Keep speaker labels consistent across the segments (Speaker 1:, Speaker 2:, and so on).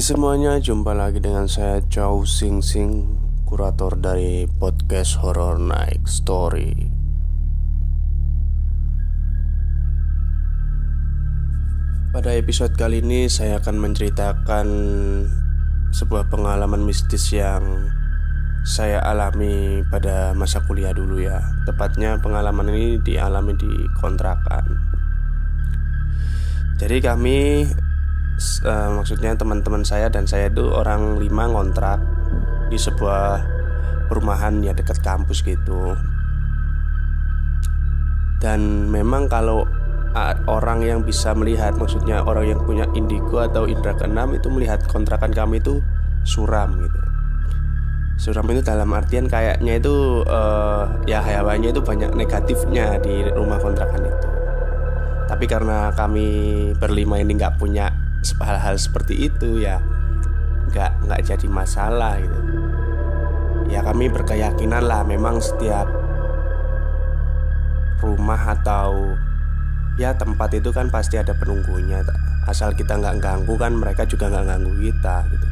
Speaker 1: Hai semuanya, jumpa lagi dengan saya Chow Sing Sing, kurator dari podcast Horror Night Story. Pada episode kali ini saya akan menceritakan sebuah pengalaman mistis yang saya alami pada masa kuliah dulu ya. Tepatnya pengalaman ini dialami di kontrakan. Jadi kami uh, maksudnya teman-teman saya dan saya itu orang lima ngontrak di sebuah perumahan ya dekat kampus gitu. Dan memang kalau orang yang bisa melihat, maksudnya orang yang punya indigo atau indera keenam itu melihat kontrakan kami itu suram gitu. Suram itu dalam artian kayaknya itu uh, ya hayawannya itu banyak negatifnya di rumah kontrakan itu. Tapi karena kami berlima ini nggak punya hal-hal seperti itu ya nggak nggak jadi masalah gitu. Ya kami berkeyakinan lah memang setiap rumah atau ya tempat itu kan pasti ada penunggunya asal kita nggak ganggu kan mereka juga nggak ganggu kita gitu.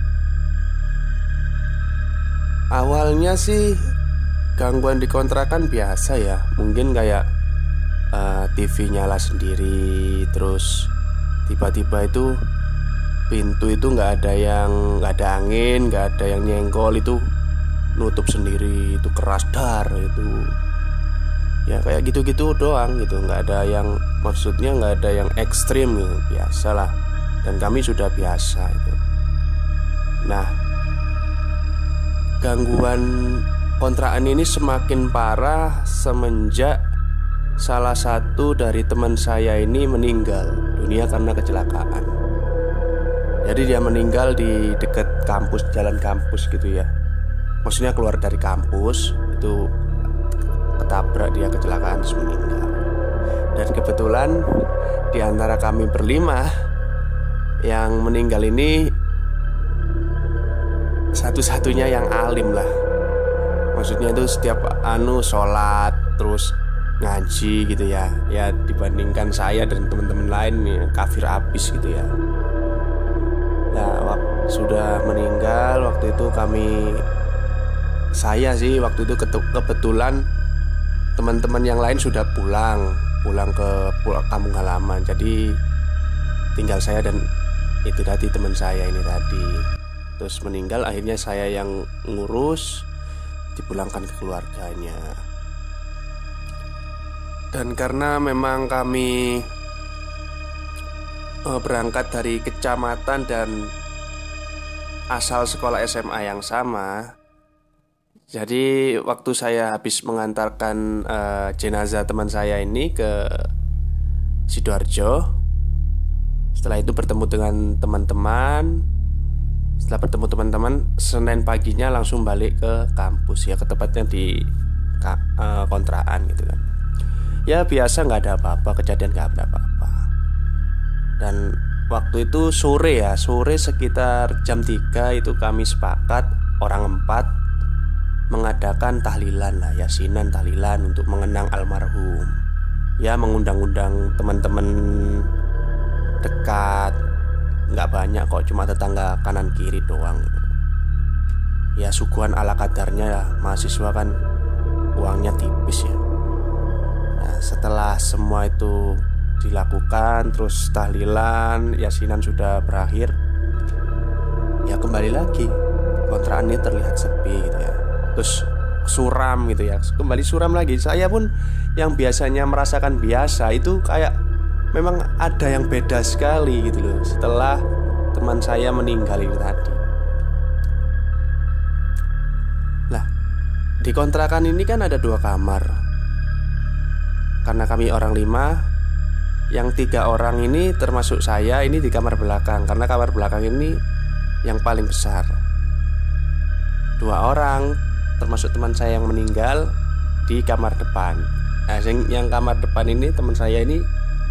Speaker 1: Awalnya sih gangguan di kontrakan biasa ya. Mungkin kayak uh, TV nyala sendiri terus tiba-tiba itu pintu itu nggak ada yang nggak ada angin nggak ada yang nyenggol itu nutup sendiri itu keras dar itu. Ya kayak gitu-gitu doang gitu nggak ada yang maksudnya nggak ada yang ekstrim gitu biasa lah. Dan kami sudah biasa itu. Nah gangguan kontrakan ini semakin parah semenjak salah satu dari teman saya ini meninggal dunia karena kecelakaan jadi dia meninggal di dekat kampus, jalan kampus gitu ya. Maksudnya keluar dari kampus itu ketabrak dia kecelakaan terus meninggal. Dan kebetulan di antara kami berlima yang meninggal ini satu-satunya yang alim lah. Maksudnya itu setiap anu sholat terus ngaji gitu ya. Ya dibandingkan saya dan teman-teman lain nih kafir abis gitu ya. Nah, sudah meninggal waktu itu kami saya sih waktu itu kebetulan teman-teman yang lain sudah pulang pulang ke pulang kampung halaman. Jadi tinggal saya dan itu tadi teman saya ini tadi. Terus meninggal akhirnya saya yang ngurus dipulangkan ke keluarganya. Dan karena memang kami berangkat dari kecamatan dan asal sekolah SMA yang sama. Jadi waktu saya habis mengantarkan uh, jenazah teman saya ini ke sidoarjo, setelah itu bertemu dengan teman-teman. Setelah bertemu teman-teman, Senin paginya langsung balik ke kampus ya, ke tempatnya di uh, kontrakan gitu kan. Ya biasa nggak ada apa-apa, kejadian nggak ada apa-apa. Dan waktu itu sore ya Sore sekitar jam 3 itu kami sepakat Orang empat Mengadakan tahlilan lah Yasinan tahlilan untuk mengenang almarhum. Ya mengundang-undang teman-teman Dekat Nggak banyak kok Cuma tetangga kanan kiri doang. Ya suguhan ala kadarnya ya Mahasiswa kan Uangnya tipis ya. Nah setelah semua itu dilakukan terus tahlilan yasinan sudah berakhir. Ya kembali lagi. Kontrakan ini terlihat sepi gitu ya. Terus suram gitu ya. Kembali suram lagi. Saya pun yang biasanya merasakan biasa itu kayak memang ada yang beda sekali gitu loh setelah teman saya meninggal itu tadi. Lah di kontrakan ini kan ada dua kamar. Karena kami orang lima yang tiga orang ini termasuk saya ini di kamar belakang. Karena kamar belakang ini yang paling besar. Dua orang termasuk teman saya yang meninggal di kamar depan. Nah yang kamar depan ini teman saya ini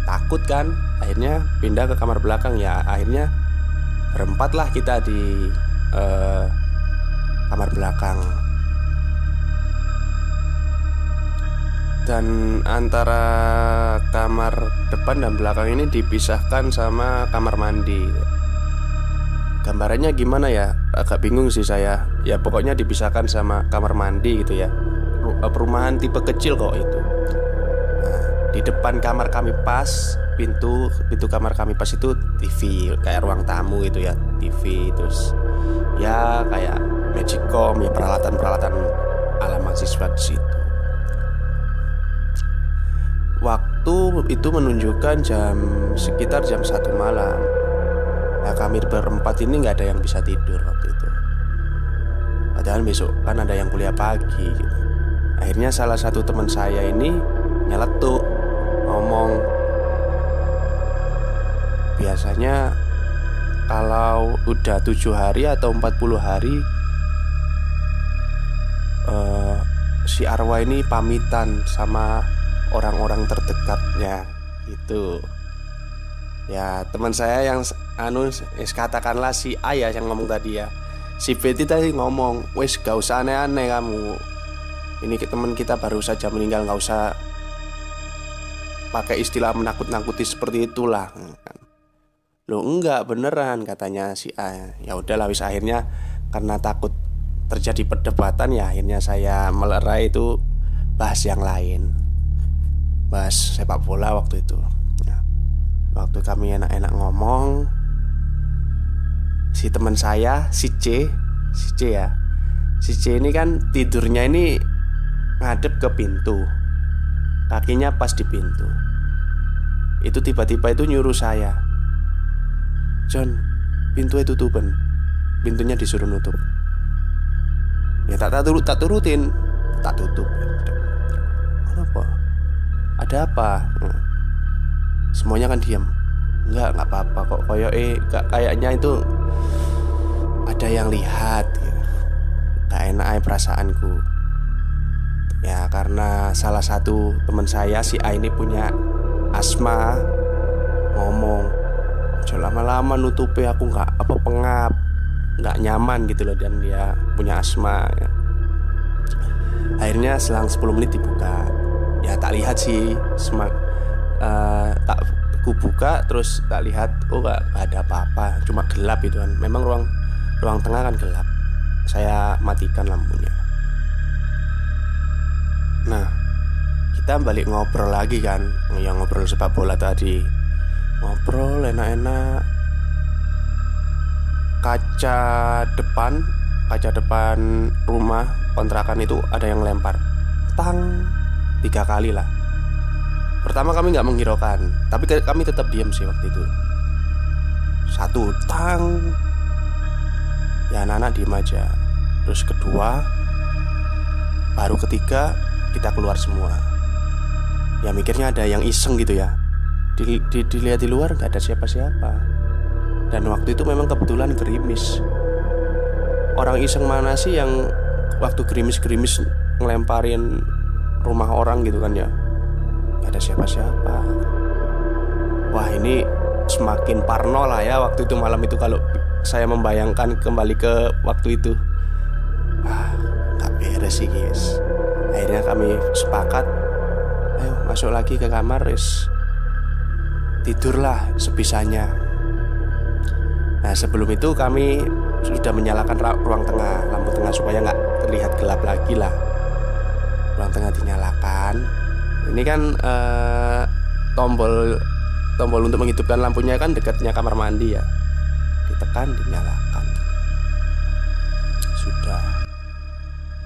Speaker 1: takut kan? Akhirnya pindah ke kamar belakang. Ya akhirnya berempat lah kita di uh, kamar belakang dan antara kamar depan dan belakang ini dipisahkan sama kamar mandi. Gambarannya gimana ya? Agak bingung sih saya. Ya pokoknya dipisahkan sama kamar mandi gitu ya. Eh, perumahan tipe kecil kok itu. Nah, di depan kamar kami pas pintu pintu kamar kami pas itu TV kayak ruang tamu gitu ya TV terus ya kayak magicom ya peralatan peralatan ala mahasiswa di situ waktu itu menunjukkan jam sekitar jam satu malam Nah kami berempat ini nggak ada yang bisa tidur waktu itu Padahal besok kan ada yang kuliah pagi gitu. Akhirnya salah satu teman saya ini nyeletuk Ngomong Biasanya kalau udah tujuh hari atau 40 hari uh, Si arwah ini pamitan sama orang-orang terdekatnya Gitu. Ya teman saya yang anu katakanlah si A ya yang ngomong tadi ya. Si Betty tadi ngomong Wes gak usah aneh-aneh kamu. Ini teman kita baru saja meninggal Gak usah Pakai istilah menakut-nakuti seperti itulah. Lo enggak beneran katanya si A. Ya udahlah wis akhirnya Karena takut terjadi perdebatan ya Akhirnya saya melerai itu Bahas yang lain Bahas sepak bola waktu itu. Waktu kami enak-enak ngomong Si teman saya, si C Si C ya. Si C ini kan tidurnya ini Ngadep ke pintu. Kakinya pas di pintu. Itu tiba-tiba itu nyuruh saya John, pintu itu tutupan Pintunya disuruh nutup. Ya tak, tak, turut, tak turutin Tak tutup. Kenapa? Ada apa? Nah semuanya kan diam Enggak, nggak apa-apa kok. Koyo eh kayaknya itu ada yang lihat. Gak enak aja perasaanku. Ya karena salah satu teman saya si A ini punya asma. Ngomong lama-lama nutupi aku nggak apa pengap nggak nyaman gitu loh. Dan dia punya asma ya. Akhirnya selang 10 menit dibuka. Ya tak lihat sih. Semak uh, tak ku buka terus tak lihat oh gak, ada apa-apa. Cuma gelap itu kan. Memang ruang ruang tengah kan gelap. Saya matikan lampunya. Nah kita balik ngobrol lagi kan. Yang ngobrol sepak bola tadi. Ngobrol enak-enak. Kaca depan kaca depan rumah kontrakan itu ada yang lempar. Tang tiga kali lah. Pertama kami nggak menghiraukan Tapi kami tetap diam sih waktu itu. Satu tang. Ya anak-anak diem aja. Terus kedua Baru ketiga Kita keluar semua. Ya mikirnya ada yang iseng gitu ya. Di, di, Dilihat di luar nggak ada siapa-siapa. Dan waktu itu memang kebetulan gerimis. Orang iseng mana sih yang Waktu gerimis-gerimis Ngelemparin rumah orang gitu kan ya. Gak ada siapa-siapa. Wah ini semakin parno lah ya waktu itu malam itu kalau saya membayangkan kembali ke waktu itu. Ah nggak beres sih guys. Akhirnya kami sepakat ayo masuk lagi ke kamar is tidurlah sebisanya. Nah sebelum itu kami sudah menyalakan ruang tengah lampu tengah supaya nggak terlihat gelap lagi lah ruang tengah dinyalakan ini kan uh, tombol tombol untuk menghidupkan lampunya kan dekatnya kamar mandi ya. Ditekan dinyalakan.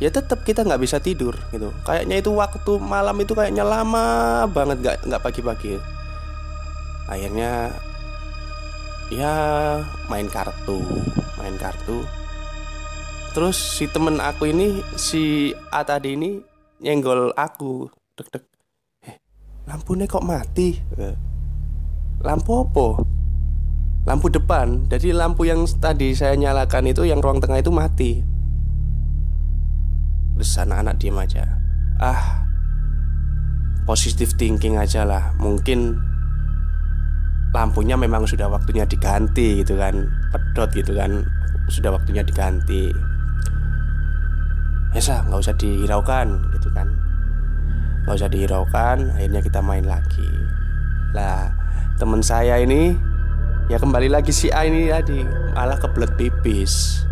Speaker 1: ya tetap kita nggak bisa tidur gitu. Kayaknya itu waktu malam itu kayaknya lama banget nggak nggak pagi-pagi. Akhirnya ya main kartu main kartu. Terus si temen aku ini si A tadi ini nyenggol aku dek dek eh, lampunya kok mati? Eh, lampu apa? Lampu depan. Jadi lampu yang tadi saya nyalakan itu yang ruang tengah itu mati. Terus anak-anak diem aja. Ah positive thinking aja lah. Mungkin lampunya memang sudah waktunya diganti gitu kan. Pedot gitu kan. Sudah waktunya diganti ya sah nggak usah dihiraukan gitu kan. Nggak usah dihiraukan akhirnya kita main lagi. Lah teman saya ini ya kembali lagi si A ini tadi malah kebelet pipis.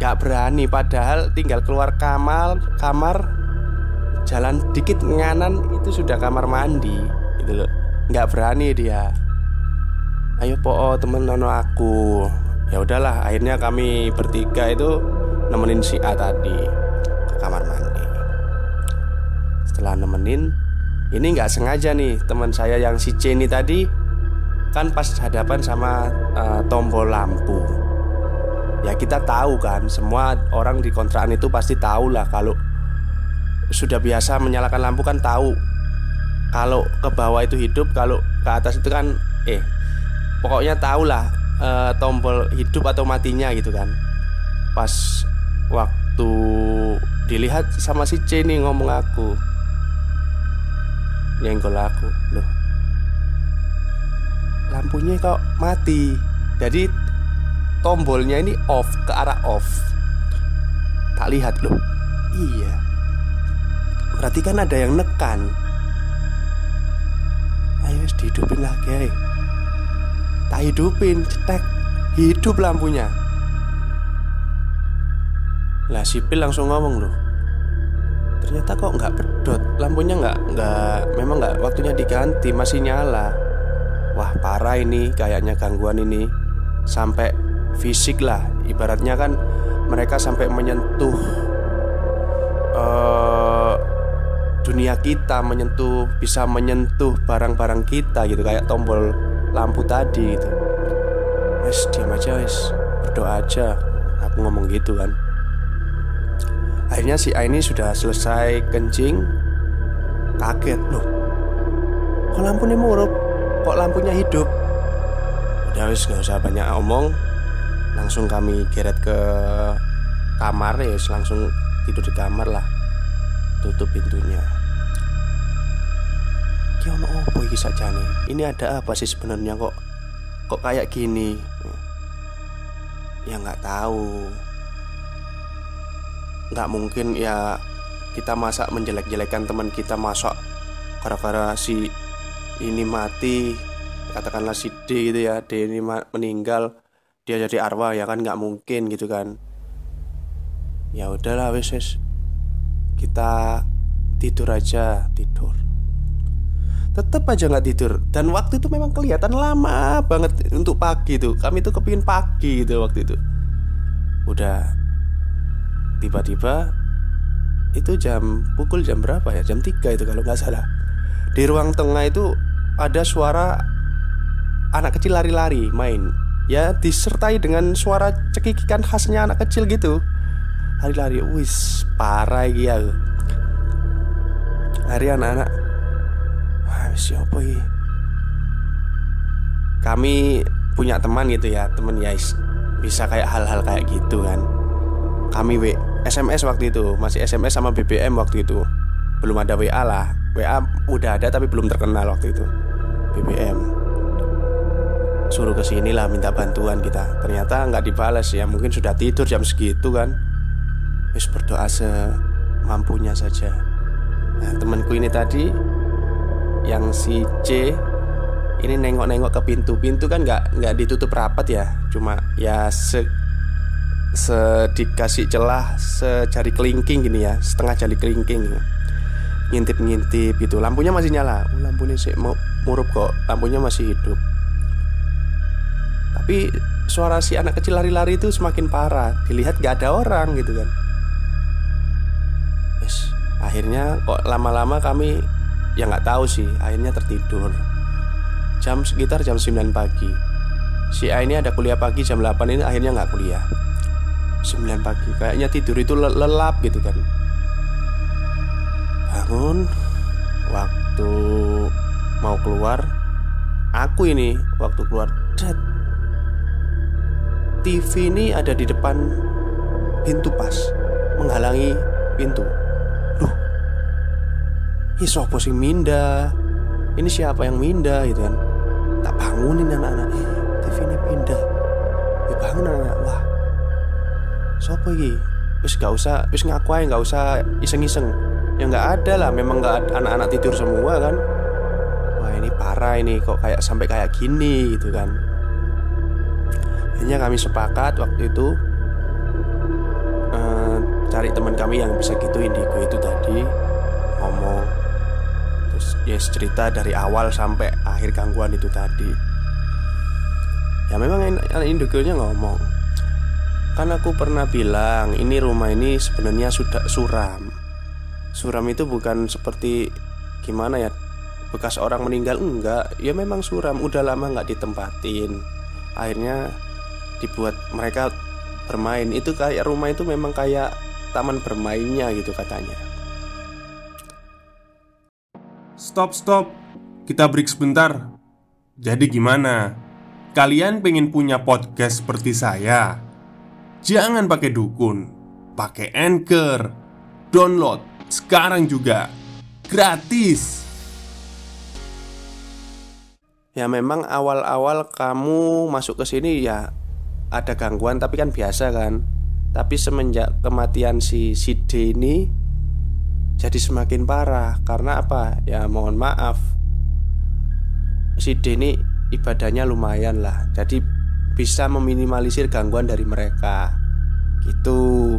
Speaker 1: Gak berani padahal tinggal keluar kamar kamar jalan dikit nganan itu sudah kamar mandi gitu loh. Nggak berani dia. Ayo po temen nono aku. Ya udahlah akhirnya kami bertiga itu nemenin si A tadi ke kamar mandi. Setelah nemenin ini nggak sengaja nih teman saya yang si C ini tadi kan pas hadapan sama uh, tombol lampu. Ya kita tahu kan semua orang di kontrakan itu pasti tahu lah kalau sudah biasa menyalakan lampu kan tahu. Kalau ke bawah itu hidup kalau ke atas itu kan eh pokoknya tahu lah eh, tombol hidup atau matinya gitu kan. Pas waktu dilihat sama si C nih ngomong aku. Nyenggol aku loh. Lampunya kok mati. Jadi tombolnya ini off ke arah off. Tak lihat loh. Iya. Berarti kan ada yang nekan. Ayo dihidupin lagi tak hidupin cetek. Hidup lampunya lah sipil langsung ngomong loh ternyata kok nggak pedot. Lampunya nggak nggak memang nggak waktunya diganti masih nyala. Wah parah ini kayaknya gangguan ini. Sampai fisik lah ibaratnya kan mereka sampai menyentuh eh, dunia kita menyentuh bisa menyentuh barang-barang kita gitu kayak tombol lampu tadi gitu. Wes diam aja wes. Berdoa aja. Aku ngomong gitu kan akhirnya si A ini sudah selesai kencing. Kaget loh kok lampunya murup? Kok lampunya hidup? Udah wes nggak usah banyak omong. Langsung kami geret ke kamar ya langsung tidur di kamar lah. Tutup pintunya. Ki opo iki nih Ini ada apa sih sebenarnya? Kok kok kayak gini? Ya nggak tahu. Nggak mungkin ya kita masak menjelek-jelekan teman kita masak gara-gara si ini mati katakanlah si D gitu ya D ini meninggal dia jadi arwah ya kan? Nggak mungkin gitu kan. Ya udahlah wes wes. Kita tidur aja tidur. Tetap aja nggak tidur. Dan waktu itu memang kelihatan lama banget untuk pagi tuh. Kami tuh kepingin pagi gitu waktu itu. Udah tiba-tiba itu jam pukul jam berapa ya? Jam 3 itu kalau nggak salah. Di ruang tengah itu ada suara anak kecil lari-lari main. Ya disertai dengan suara cekikikan khasnya anak kecil gitu. Lari-lari wis parah ya hari anak-anak Wah, siapa ini? Kami punya teman gitu ya, teman ya bisa kayak hal-hal kayak gitu kan. Kami W SMS waktu itu, masih SMS sama BBM waktu itu. Belum ada WA lah. WA udah ada tapi belum terkenal waktu itu. BBM. Suruh ke sini lah minta bantuan kita. Ternyata nggak dibalas ya, mungkin sudah tidur jam segitu kan. Wis berdoa semampunya saja. Nah, temanku ini tadi yang si C ini nengok-nengok ke pintu pintu kan nggak nggak ditutup rapat ya cuma ya se se dikasih celah sejari kelingking gini ya setengah jari kelingking. Ngintip-ngintip itu lampunya masih nyala. Oh, lampunya sih mau murup kok. Lampunya masih hidup. Tapi suara si anak kecil lari-lari itu semakin parah. Dilihat gak ada orang gitu kan. Yes, akhirnya kok lama-lama kami ya nggak tahu sih. Akhirnya tertidur. Jam sekitar jam 9 pagi. Si A ini ada kuliah pagi jam 8 ini akhirnya nggak kuliah 9 pagi. Kayaknya tidur itu le- lelap gitu kan. Bangun waktu mau keluar. Aku ini waktu keluar Dad, TV ini ada di depan pintu pas menghalangi pintu. Loh Ini sopo sing minda? Ini siapa yang minda gitu kan? Tak bangunin anak-anak. TV ini pindah. Ya bangun anak-anak. Wah Sopo ini Wis gak usah Wis ngaku aja gak usah iseng-iseng. Ya gak ada lah Memang gak ada anak-anak tidur semua kan. Wah ini parah ini Kok kayak sampai kayak gini gitu kan. Akhirnya kami sepakat waktu itu eh, Cari teman kami yang bisa gitu Indigo itu tadi Ngomong. Terus ya cerita dari awal sampai akhir gangguan itu tadi. Ya memang in- Indigo-nya ngomong Kan aku pernah bilang Ini rumah ini sebenarnya sudah suram Suram itu bukan seperti Gimana ya Bekas orang meninggal Enggak Ya memang suram Udah lama nggak ditempatin Akhirnya dibuat mereka bermain itu kayak rumah itu memang kayak taman bermainnya gitu katanya
Speaker 2: Stop, stop. Kita break sebentar. Jadi gimana? Kalian pengen punya podcast seperti saya? Jangan pakai dukun, pakai Anchor. Download sekarang juga. Gratis.
Speaker 1: ya memang awal-awal kamu masuk ke sini ya ada gangguan tapi kan biasa kan tapi semenjak kematian si si ini jadi semakin parah karena apa ya mohon maaf si ini ibadahnya lumayan lah jadi bisa meminimalisir gangguan dari mereka. Gitu.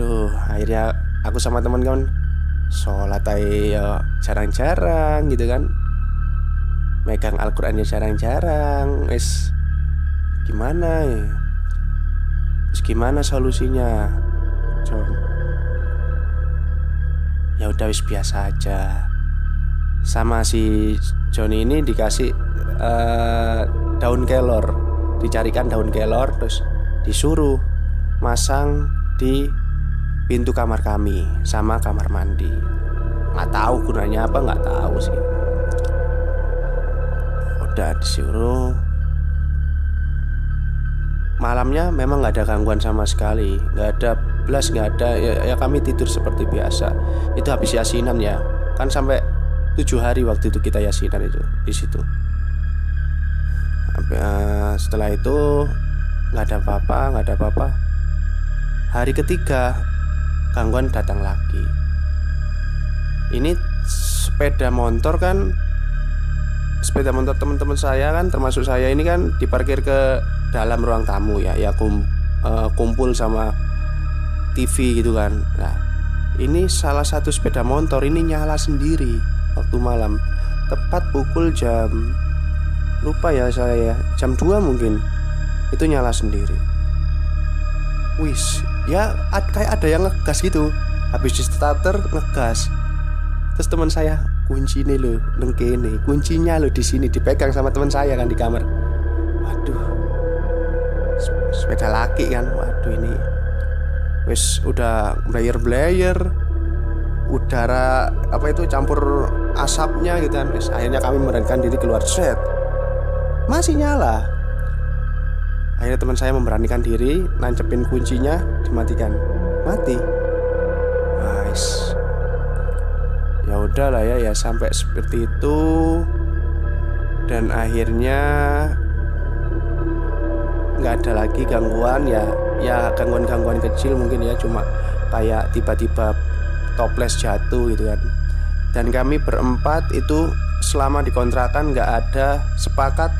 Speaker 1: Duh akhirnya aku sama teman-teman sholat aja ya jarang-jarang gitu kan. Megang Al-Quran ya jarang-jarang. Wes gimana ya? Wes gimana solusinya? Jom. Ya udah wis biasa aja. Sama si Joni ini dikasih eh, daun kelor dicarikan daun kelor terus disuruh masang di pintu kamar kami sama kamar mandi. Nggak tahu gunanya apa nggak tahu sih. Udah disuruh. Malamnya memang nggak ada gangguan sama sekali. Nggak ada belas nggak ada ya, ya kami tidur seperti biasa. Itu habis yasinan ya. Kan sampai tujuh hari waktu itu kita yasinan itu di situ Eh, setelah itu nggak ada apa-apa nggak ada apa-apa. Hari ketiga gangguan datang lagi. Ini sepeda motor kan sepeda motor teman-teman saya kan termasuk saya ini kan diparkir ke dalam ruang tamu ya ya kum- eh, kumpul sama TV gitu kan. Nah ini salah satu sepeda motor ini nyala sendiri waktu malam. Tepat pukul jam lupa ya saya. Ya jam 2 mungkin. Itu nyala sendiri. Wis ya ad- kayak ada yang ngegas gitu. Habis di starter ngegas. Terus teman saya kunci ini loh nengkene kuncinya loh di sini dipegang sama teman saya kan di kamar. Waduh. Sep- sepeda laki kan? Waduh ini. Wis udah blayer blayer udara apa itu campur asapnya gitu kan. Wis akhirnya kami memberanikan diri keluar. Set masih nyala. Akhirnya teman saya memberanikan diri nancepin kuncinya dimatikan. Mati. Wais ya udah lah ya ya sampai seperti itu. Dan akhirnya nggak ada lagi gangguan ya. Ya gangguan-gangguan kecil mungkin ya cuma kayak tiba-tiba toples jatuh gitu kan. Dan kami berempat itu selama dikontrakan nggak ada sepakat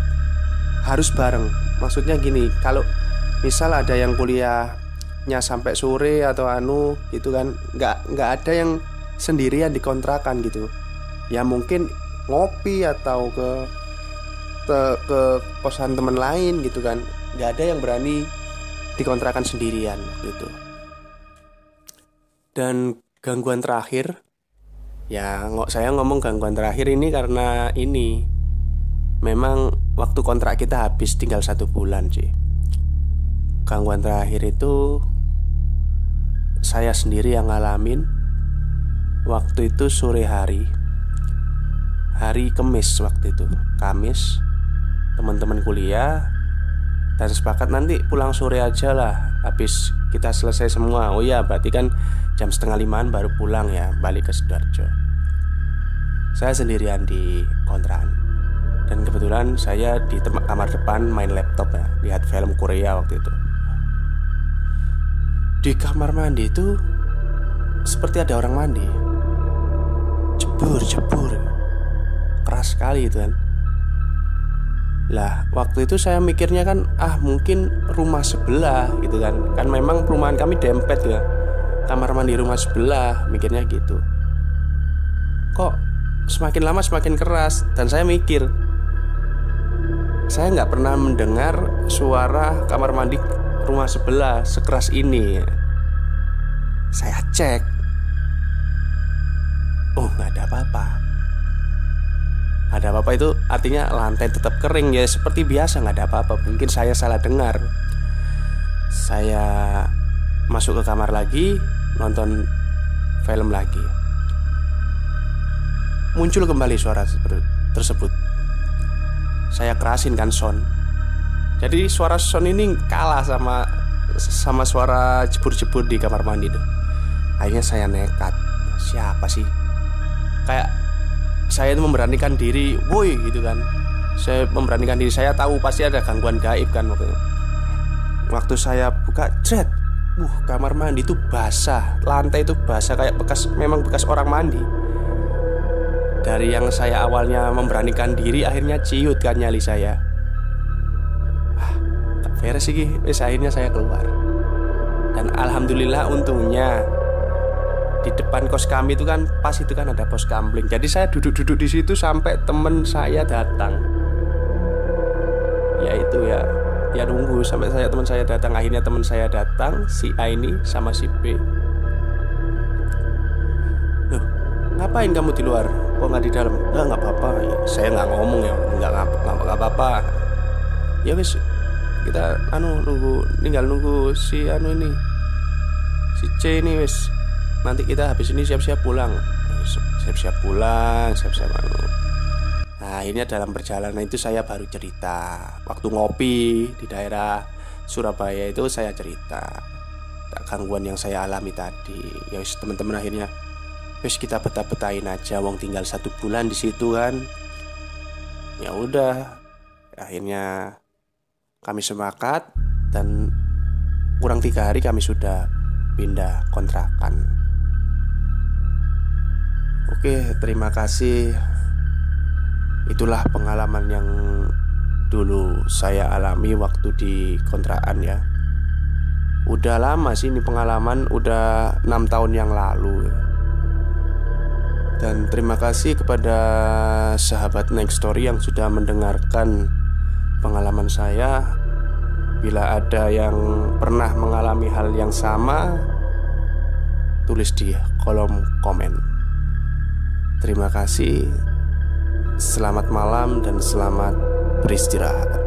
Speaker 1: harus bareng. Maksudnya gini kalau misal ada yang kuliahnya sampai sore atau anu gitu kan nggak nggak ada yang sendirian dikontrakan gitu. Ya mungkin ngopi atau ke ke, ke kosan teman lain gitu kan. Nggak ada yang berani dikontrakan sendirian waktu itu dan gangguan terakhir ya nggak saya ngomong gangguan terakhir ini karena ini. Memang waktu kontrak kita habis tinggal satu bulan sih gangguan terakhir itu saya sendiri yang ngalamin waktu itu sore hari. Hari Kemis waktu itu Kamis. Teman-teman kuliah dan sepakat nanti pulang sore aja lah habis kita selesai semua. Oh ya berarti kan jam setengah limaan baru pulang ya balik ke Sidoarjo. Saya sendirian di kontrakan dan kebetulan saya di kamar depan main laptop ya lihat film Korea waktu itu. Di kamar mandi itu seperti ada orang mandi. Jebur jebur. Keras sekali itu kan. Lah waktu itu saya mikirnya kan ah mungkin rumah sebelah gitu kan. Kan memang perumahan kami dempet ya. Kamar mandi rumah sebelah mikirnya gitu. Kok semakin lama semakin keras? Dan saya mikir saya nggak pernah mendengar suara kamar mandi rumah sebelah sekeras ini. Saya cek. Oh nggak ada apa-apa. Ada apa-apa itu artinya lantai tetap kering ya seperti biasa nggak ada apa-apa. Mungkin saya salah dengar. Saya masuk ke kamar lagi nonton film lagi. Muncul kembali suara tersebut saya kerasin kan sound jadi suara sound ini kalah sama sama suara jebur-jebur di kamar mandi tuh akhirnya saya nekat. Siapa sih? Kayak saya itu memberanikan diri woi gitu kan. Saya memberanikan diri. Saya tahu pasti ada gangguan gaib kan waktu itu. Waktu saya buka jet Uh, kamar mandi itu basah, lantai itu basah kayak bekas memang bekas orang mandi. Dari yang saya awalnya memberanikan diri, akhirnya ciut kan nyali saya. Ah, tak beres sih, wis akhirnya saya keluar. Dan alhamdulillah untungnya di depan kos kami itu kan pas itu kan ada pos kampling. Jadi saya duduk-duduk di situ sampai temen saya datang. Ya itu ya ya nunggu sampai saya teman saya datang akhirnya teman saya datang si A ini sama si B Loh, ngapain kamu di luar kok nggak di dalam? Nggak nggak apa-apa. Ya, saya nggak ngomong ya nggak nggak apa-apa. Ya wis kita anu nunggu tinggal nunggu si anu ini si C ini wis. Nanti kita habis ini siap-siap pulang. Siap-siap pulang siap-siap anu. Nah akhirnya dalam perjalanan itu saya baru cerita. Waktu ngopi di daerah Surabaya itu saya cerita. Gangguan yang saya alami tadi. Ya teman-teman akhirnya Wis kita betah-betahin aja Wong tinggal satu bulan di situ kan. Ya udah Akhirnya kami sepakat Dan kurang tiga hari kami sudah pindah kontrakan. Oke terima kasih. Itulah pengalaman yang dulu saya alami waktu di kontrakan ya. Udah lama sih ini pengalaman Udah 6 tahun yang lalu Dan terima kasih kepada sahabat Next Story yang sudah mendengarkan pengalaman saya. Bila ada yang pernah mengalami hal yang sama Tulis di kolom komen. Terima kasih. Selamat malam dan selamat beristirahat.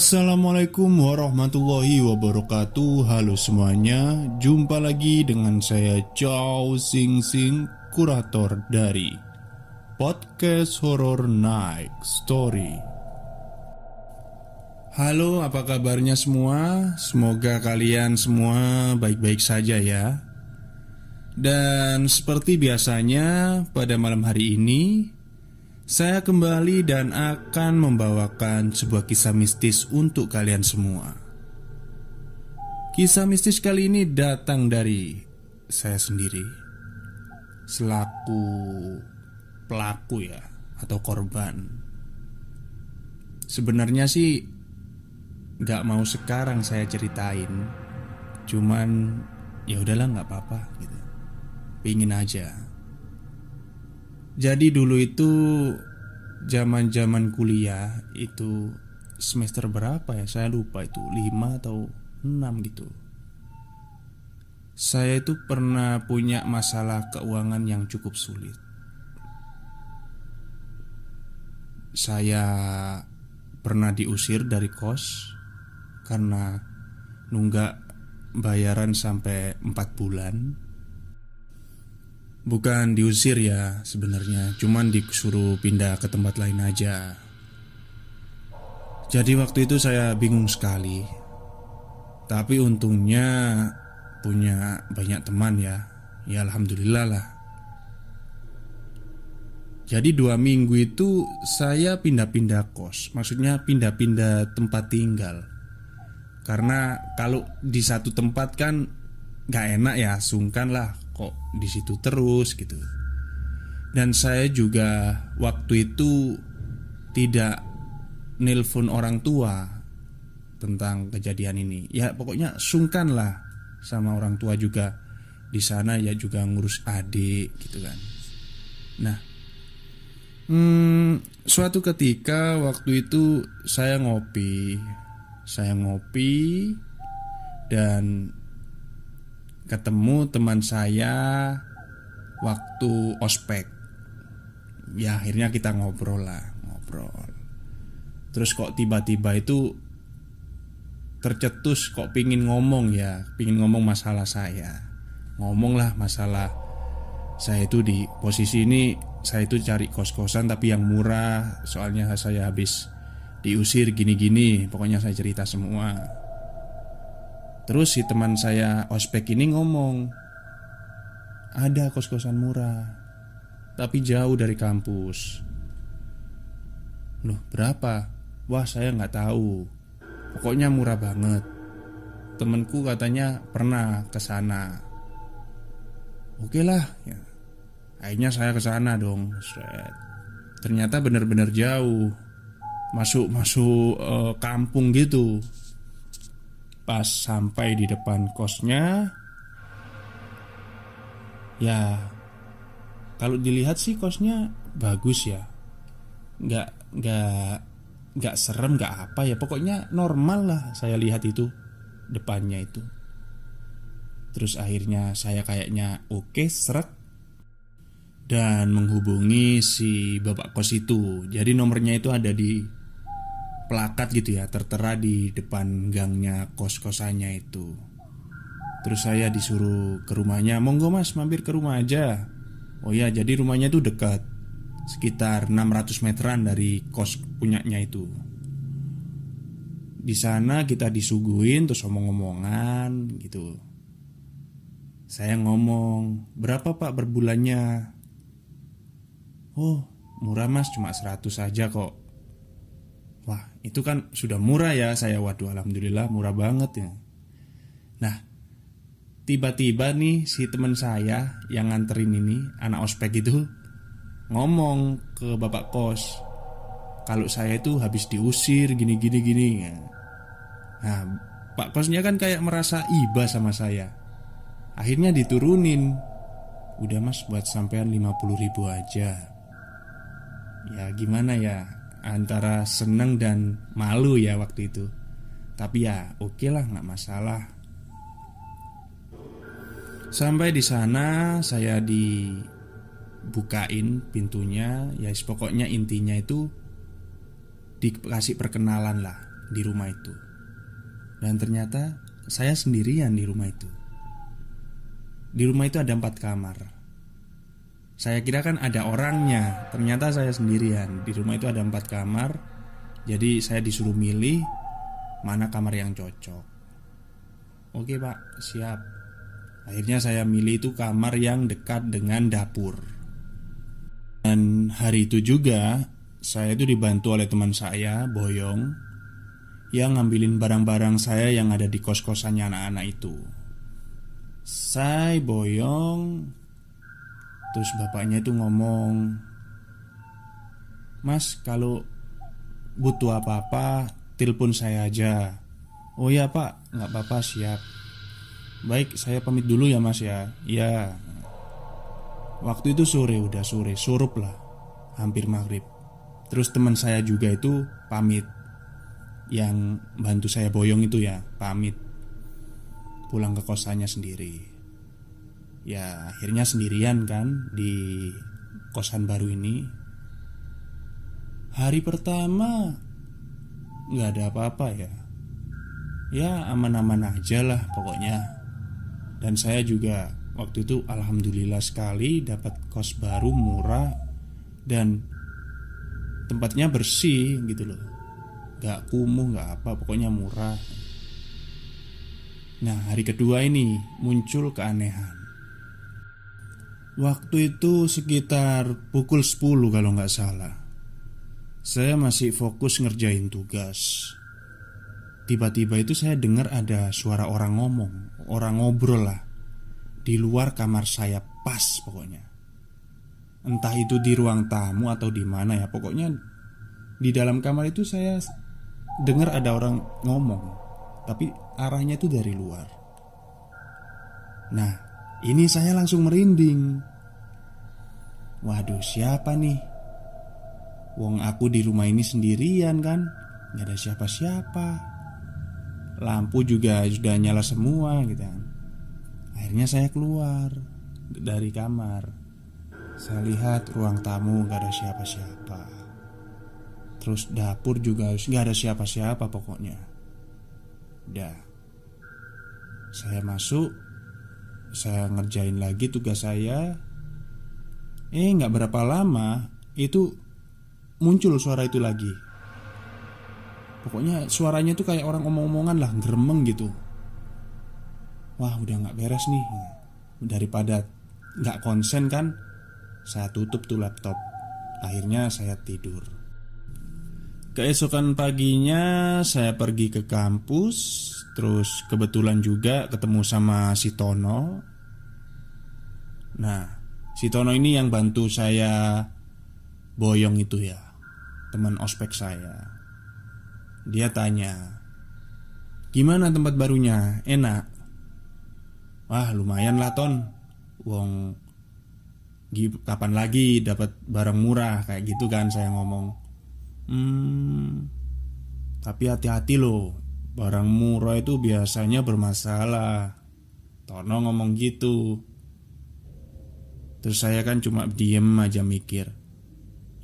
Speaker 3: Assalamualaikum warahmatullahi wabarakatuh. Halo semuanya. Jumpa lagi dengan saya Chow Sing Sing Kurator dari Podcast Horror Night Story. Halo apa kabarnya semua? Semoga kalian semua baik-baik saja ya. Dan seperti biasanya pada malam hari ini Saya kembali dan akan membawakan sebuah kisah mistis untuk kalian semua. Kisah mistis kali ini datang dari saya sendiri selaku pelaku ya atau korban. Sebenarnya sih nggak mau sekarang saya ceritain, cuman ya udahlah nggak apa-apa gitu. Pingin aja. Jadi dulu itu zaman-zaman kuliah itu semester berapa ya? Saya lupa itu 5 atau 6 gitu. Saya itu pernah punya masalah keuangan yang cukup sulit. Saya pernah diusir dari kos karena nunggak bayaran sampai 4 bulan. Bukan diusir ya sebenarnya, cuman disuruh pindah ke tempat lain aja. Jadi waktu itu saya bingung sekali. Tapi untungnya punya banyak teman ya. Ya alhamdulillah lah. Jadi dua minggu itu saya pindah-pindah kos Maksudnya pindah-pindah tempat tinggal Karena kalau di satu tempat kan Gak enak ya, sungkan lah Kok di situ terus gitu. Dan saya juga waktu itu Tidak nelpon orang tua Tentang kejadian ini. Ya pokoknya sungkan lah Sama orang tua juga di sana ya juga ngurus adik gitu kan. Nah Hmm, suatu ketika waktu itu saya ngopi, saya ngopi dan ketemu teman saya waktu ospek. Ya akhirnya kita ngobrol lah, ngobrol. Terus kok tiba-tiba itu tercetus kok pingin ngomong ya, pingin ngomong masalah saya. Ngomong lah masalah saya itu di posisi ini saya itu cari kos-kosan tapi yang murah Soalnya saya habis diusir gini-gini Pokoknya saya cerita semua Terus si teman saya ospek ini ngomong Ada kos-kosan murah Tapi jauh dari kampus Loh berapa? Wah saya nggak tahu Pokoknya murah banget Temenku katanya pernah ke sana Oke lah ya Akhirnya saya ke sana dong. Set. Ternyata benar-benar jauh. Masuk masuk uh, kampung gitu. Pas sampai di depan kosnya. Ya Kalau dilihat sih kosnya bagus ya. Nggak Nggak Nggak serem nggak apa ya. Pokoknya normal lah saya lihat itu Depannya itu. Terus akhirnya saya kayaknya oke okay, seret. Dan menghubungi si bapak kos itu. Jadi nomornya itu ada di plakat gitu ya, tertera di depan gangnya kos-kosannya itu. Terus saya disuruh ke rumahnya, "Monggo Mas, mampir ke rumah aja." Oh ya, jadi rumahnya itu dekat. Sekitar 600 meteran dari kos punyanya itu. Di sana kita disuguhin terus omong-omongan gitu. Saya ngomong, "Berapa Pak berbulannya?" Oh murah mas cuma 100 saja kok itu kan sudah murah ya Saya waduh alhamdulillah murah banget ya. Nah Tiba-tiba nih si teman saya Yang nganterin ini Anak ospek itu Ngomong ke bapak kos Kalau saya itu habis diusir Gini-gini gini ya. Nah pak kosnya kan kayak merasa iba sama saya. Akhirnya diturunin. Udah mas buat sampean 50 ribu aja. Ya gimana ya antara seneng dan malu ya waktu itu. Tapi ya oke okay lah nggak masalah. Sampai di sana saya dibukain pintunya. Ya pokoknya intinya itu dikasih perkenalan lah di rumah itu. Dan ternyata saya sendirian di rumah itu. Di rumah itu ada empat kamar saya kira kan ada orangnya. Ternyata saya sendirian. Di rumah itu ada empat kamar. Jadi saya disuruh milih Mana kamar yang cocok. Oke pak, siap. Akhirnya saya milih itu kamar yang dekat dengan dapur. Dan hari itu juga saya itu dibantu oleh teman saya, Boyong, yang ngambilin barang-barang saya yang ada di kos-kosannya anak-anak itu. Saya Boyong, terus bapaknya itu ngomong, Mas kalau butuh apa-apa, telepon saya aja. Oh ya pak, nggak apa-apa siap. Baik, saya pamit dulu ya mas ya. Ya. Waktu itu sore udah sore, surup lah, hampir maghrib. Terus teman saya juga itu pamit Yang bantu saya boyong itu ya Pamit Pulang ke kosannya sendiri Ya akhirnya sendirian kan Di kosan baru ini. Hari pertama nggak ada apa-apa ya. Ya aman-aman aja lah pokoknya. Dan saya juga waktu itu alhamdulillah sekali dapat kos baru murah Dan tempatnya bersih gitu loh. Gak kumuh gak apa pokoknya murah. Nah hari kedua ini muncul keanehan Waktu itu sekitar pukul 10 kalau nggak salah. Saya masih fokus ngerjain tugas. Tiba-tiba itu saya dengar ada suara orang ngomong Orang ngobrol lah. Di luar kamar saya pas pokoknya. Entah itu di ruang tamu atau di mana ya Pokoknya di dalam kamar itu saya dengar ada orang ngomong Tapi arahnya itu dari luar. Nah ini saya langsung merinding Waduh siapa nih? Wong aku di rumah ini sendirian kan? Gak ada siapa-siapa. Lampu juga sudah nyala semua gitu kan. Akhirnya saya keluar dari kamar. Saya lihat ruang tamu gak ada siapa-siapa. Terus dapur juga gak ada siapa-siapa pokoknya. Udah. Saya masuk. Saya ngerjain lagi tugas saya Eh gak berapa lama Itu Muncul suara itu lagi. Pokoknya suaranya tuh kayak orang omong-omongan lah Geremeng gitu. Wah udah gak beres nih. Daripada gak konsen kan saya tutup tuh laptop. Akhirnya saya tidur. Keesokan paginya saya pergi ke kampus Terus kebetulan juga ketemu sama si Tono. Nah si Tono ini yang bantu saya Boyong itu ya. Teman ospek saya. Dia tanya Gimana tempat barunya? Enak? Wah lumayan lah Ton. Wong kapan lagi dapat barang murah? Kayak gitu kan saya ngomong. Hmm tapi hati-hati loh. Barang murah itu biasanya bermasalah. Tono ngomong gitu terus saya kan cuma diem aja mikir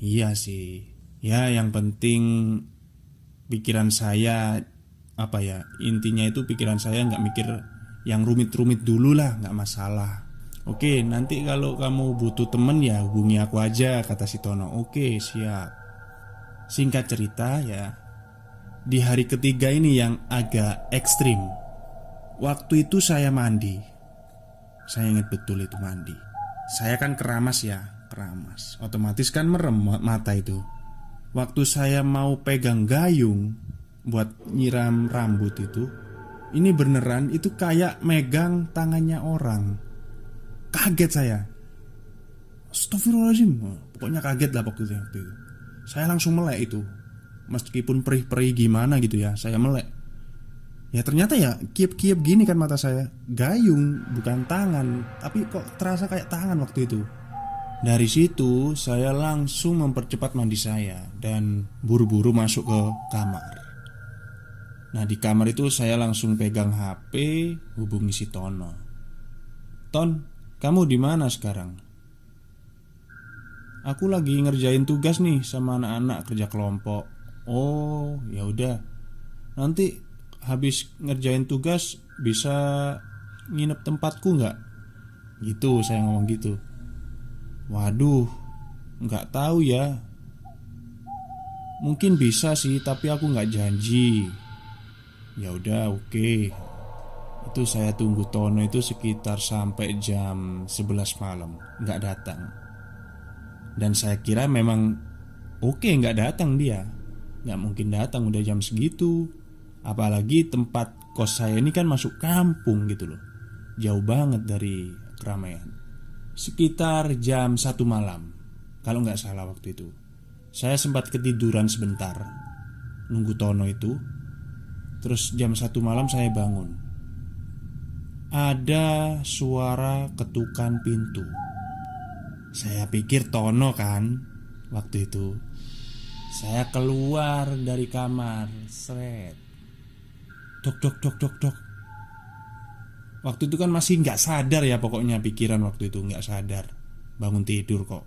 Speaker 3: iya sih ya yang penting pikiran saya apa ya intinya itu pikiran saya nggak mikir yang rumit-rumit dulu lah nggak masalah Oke, nanti kalau kamu butuh temen ya hubungi aku aja, kata si Tono. Oke, siap. Singkat cerita ya, di hari ketiga ini yang agak ekstrim. Waktu itu saya mandi. Saya ingat betul itu mandi. Saya kan keramas ya, keramas. Otomatis kan merem mata itu. Waktu saya mau pegang gayung buat nyiram rambut itu, ini beneran itu kayak megang tangannya orang. Kaget saya Astagfirullahaladzim Pokoknya kaget lah waktu itu Saya langsung melek itu Meskipun perih-perih gimana gitu ya Saya melek Ya ternyata ya kiep-kiep gini kan mata saya Gayung bukan tangan Tapi kok terasa kayak tangan waktu itu Dari situ saya langsung mempercepat mandi saya Dan buru-buru masuk ke kamar Nah di kamar itu saya langsung pegang HP Hubungi si Tono Ton kamu di mana sekarang? Aku lagi ngerjain tugas nih sama anak-anak kerja kelompok. Oh, ya udah. Nanti habis ngerjain tugas bisa nginep tempatku nggak? Gitu saya ngomong gitu. Waduh, nggak tahu ya. Mungkin bisa sih, tapi aku nggak janji. Ya udah, oke. Okay. Itu saya tunggu Tono itu sekitar sampai jam 11 malam Nggak datang
Speaker 1: Dan saya kira memang oke nggak datang dia nggak mungkin datang udah jam segitu apalagi tempat kos saya ini kan masuk kampung gitu loh. Jauh banget dari keramaian. Sekitar jam satu malam kalau nggak salah waktu itu. Saya sempat ketiduran sebentar nunggu Tono itu. Terus jam satu malam saya bangun. Ada suara ketukan pintu. Saya pikir Tono kan waktu itu. Saya keluar dari kamar, seret. Dok, dok, dok, dok, dok. Waktu itu kan masih nggak sadar ya pokoknya pikiran waktu itu nggak sadar. Bangun tidur kok.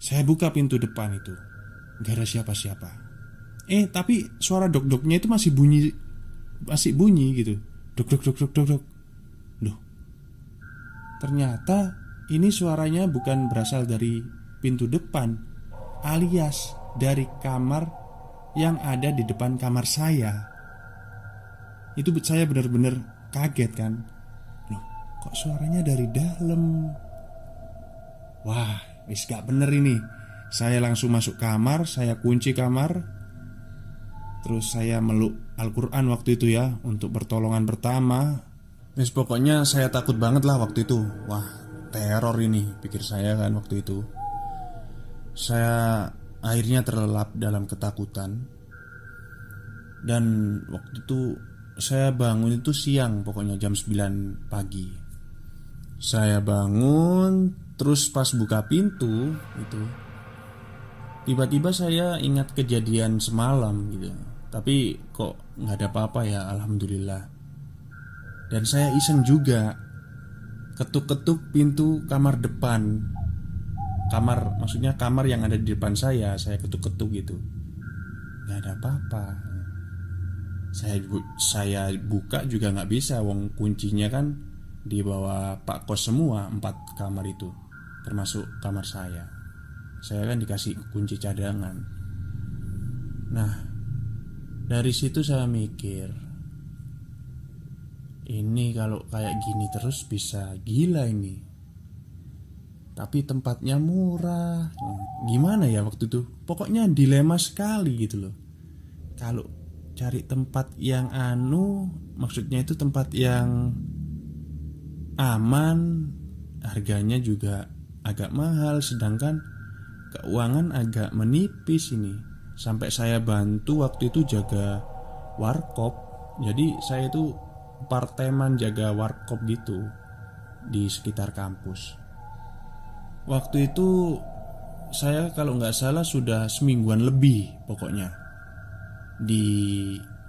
Speaker 1: Saya buka pintu depan itu, nggak ada siapa-siapa. Eh tapi suara dok-doknya itu masih bunyi, masih bunyi gitu. Dok, dok, dok, dok, dok, dok. Loh. Ternyata ini suaranya bukan berasal dari pintu depan, alias dari kamar yang ada di depan kamar saya. Itu saya benar-benar kaget kan. Loh, kok suaranya dari dalam? Wah, wis gak bener ini. Saya langsung masuk kamar, saya kunci kamar. Terus saya meluk Al-Quran waktu itu ya Untuk pertolongan pertama Wis pokoknya saya takut banget lah waktu itu Wah teror ini pikir saya kan waktu itu Saya Akhirnya terlelap dalam ketakutan Dan waktu itu saya bangun itu siang pokoknya jam 9 pagi. Saya bangun terus pas buka pintu itu Tiba-tiba saya ingat kejadian semalam gitu. Tapi kok nggak ada apa-apa ya Alhamdulillah. Dan saya iseng juga Ketuk-ketuk pintu kamar depan. Kamar maksudnya kamar yang ada di depan saya saya ketuk-ketuk gitu. Nggak ada apa-apa saya saya buka juga nggak bisa wong kuncinya kan di bawah pak kos semua empat kamar itu termasuk kamar saya saya kan dikasih kunci cadangan nah dari situ saya mikir ini kalau kayak gini terus bisa gila ini tapi tempatnya murah. Gimana ya waktu itu? Pokoknya dilema sekali gitu loh. Kalau cari tempat yang anu, maksudnya itu tempat yang aman, harganya juga agak mahal, sedangkan keuangan agak menipis ini. Sampai saya bantu waktu itu jaga warkop. Jadi saya itu parteman jaga warkop gitu di sekitar kampus. Waktu itu saya kalau nggak salah sudah semingguan lebih pokoknya di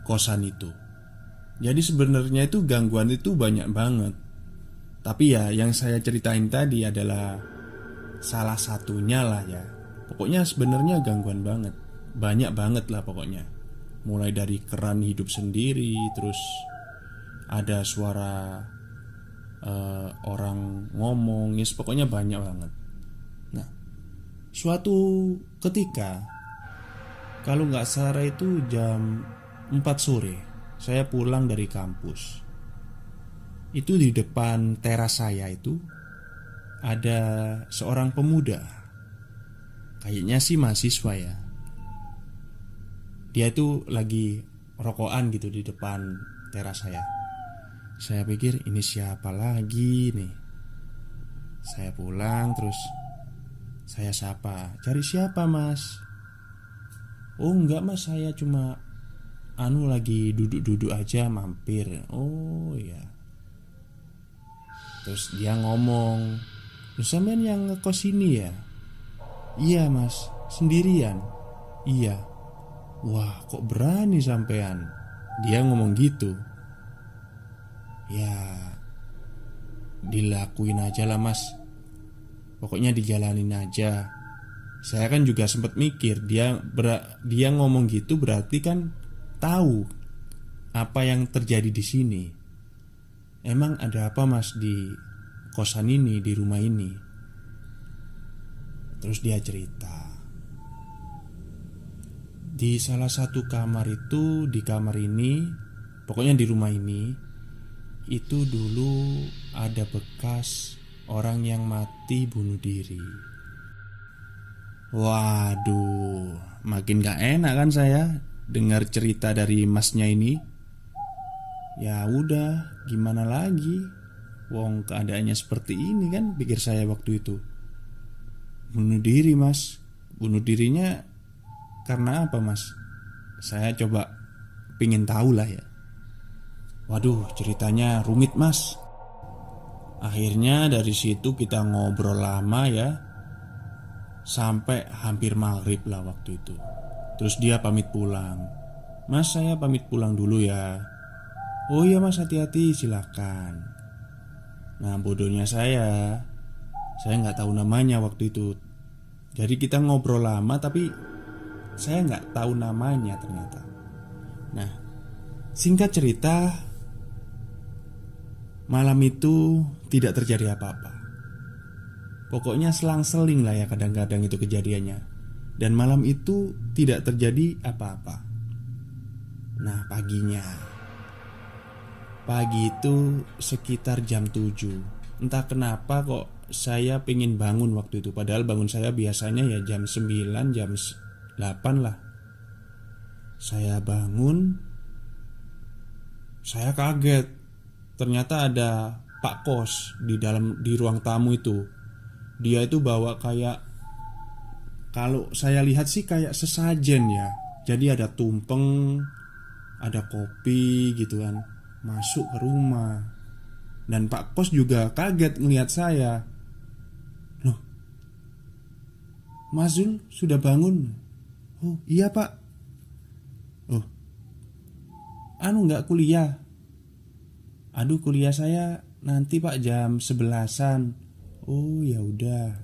Speaker 1: kosan itu. Jadi sebenarnya itu gangguan itu banyak banget. Tapi ya yang saya ceritain tadi adalah salah satunya lah ya. Pokoknya sebenarnya gangguan banget. Banyak banget lah pokoknya. Mulai dari keran hidup sendiri, terus ada suara uh, orang ngomong, ya pokoknya banyak banget. Suatu ketika Kalau nggak salah itu jam 4 sore Saya pulang dari kampus. Itu di depan teras saya itu Ada seorang pemuda. Kayaknya sih mahasiswa ya. Dia itu lagi rokokan gitu di depan teras saya. Saya pikir ini siapa lagi nih? Saya pulang terus saya sapa, cari siapa mas? Oh enggak mas, saya cuma Anu lagi duduk-duduk aja mampir. Oh ya Terus dia ngomong sampean yang ngekos ini ya? Iya mas, sendirian. Iya. Wah kok berani sampean? Dia ngomong gitu. Ya Dilakuin aja lah mas. Pokoknya dijalanin aja Saya kan juga sempat mikir Dia ber, dia ngomong gitu berarti kan Tahu Apa yang terjadi di sini. Emang ada apa mas di kosan ini, di rumah ini? Terus dia cerita. Di salah satu kamar itu Di kamar ini Pokoknya di rumah ini Itu dulu ada bekas orang yang mati bunuh diri. Waduh, makin gak enak kan saya dengar cerita dari masnya ini. Ya udah, gimana lagi? Wong keadaannya seperti ini kan pikir saya waktu itu. Bunuh diri, Mas. Bunuh dirinya karena apa, Mas? Saya coba pingin tahu lah ya. Waduh, ceritanya rumit, Mas. Akhirnya dari situ kita ngobrol lama ya Sampai hampir maghrib lah waktu itu. Terus dia pamit pulang. Mas saya pamit pulang dulu ya. Oh iya mas hati-hati silakan. Nah bodohnya saya. Saya nggak tahu namanya waktu itu. Jadi kita ngobrol lama tapi Saya nggak tahu namanya ternyata. Nah Singkat cerita Malam itu tidak terjadi apa-apa. Pokoknya selang-seling lah ya kadang-kadang itu kejadiannya. Dan malam itu tidak terjadi apa-apa. Nah, paginya. Pagi itu sekitar jam 7. Entah kenapa kok saya pengen bangun waktu itu Padahal bangun saya biasanya ya jam 9, jam 8 lah Saya bangun Saya kaget Ternyata ada Pak Kos di dalam di ruang tamu itu. Dia itu bawa kayak kalau saya lihat sih kayak sesajen ya. Jadi ada tumpeng, ada kopi gitu kan. Masuk ke rumah. Dan Pak Kos juga kaget ngelihat saya. Loh. Mas sudah bangun? Oh, iya, Pak. Oh. Anu nggak kuliah? Aduh kuliah saya nanti pak jam sebelasan Oh ya udah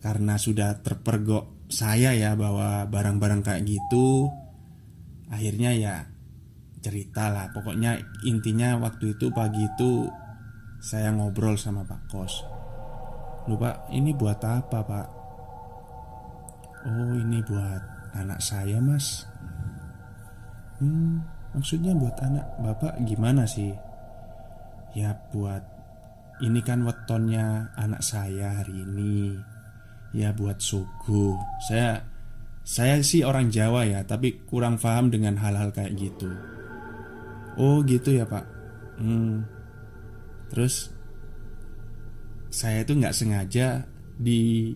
Speaker 1: Karena sudah terpergok saya ya bawa barang-barang kayak gitu Akhirnya ya cerita lah Pokoknya intinya waktu itu pagi itu Saya ngobrol sama Pak Kos Lupa ini buat apa pak? Oh ini buat anak saya mas Hmm maksudnya buat anak bapak gimana sih? Ya buat ini kan wetonnya anak saya hari ini. Ya buat sugu Saya saya sih orang Jawa ya Tapi kurang paham dengan hal-hal kayak gitu. Oh gitu ya pak. Hmm. Terus Saya itu nggak sengaja Di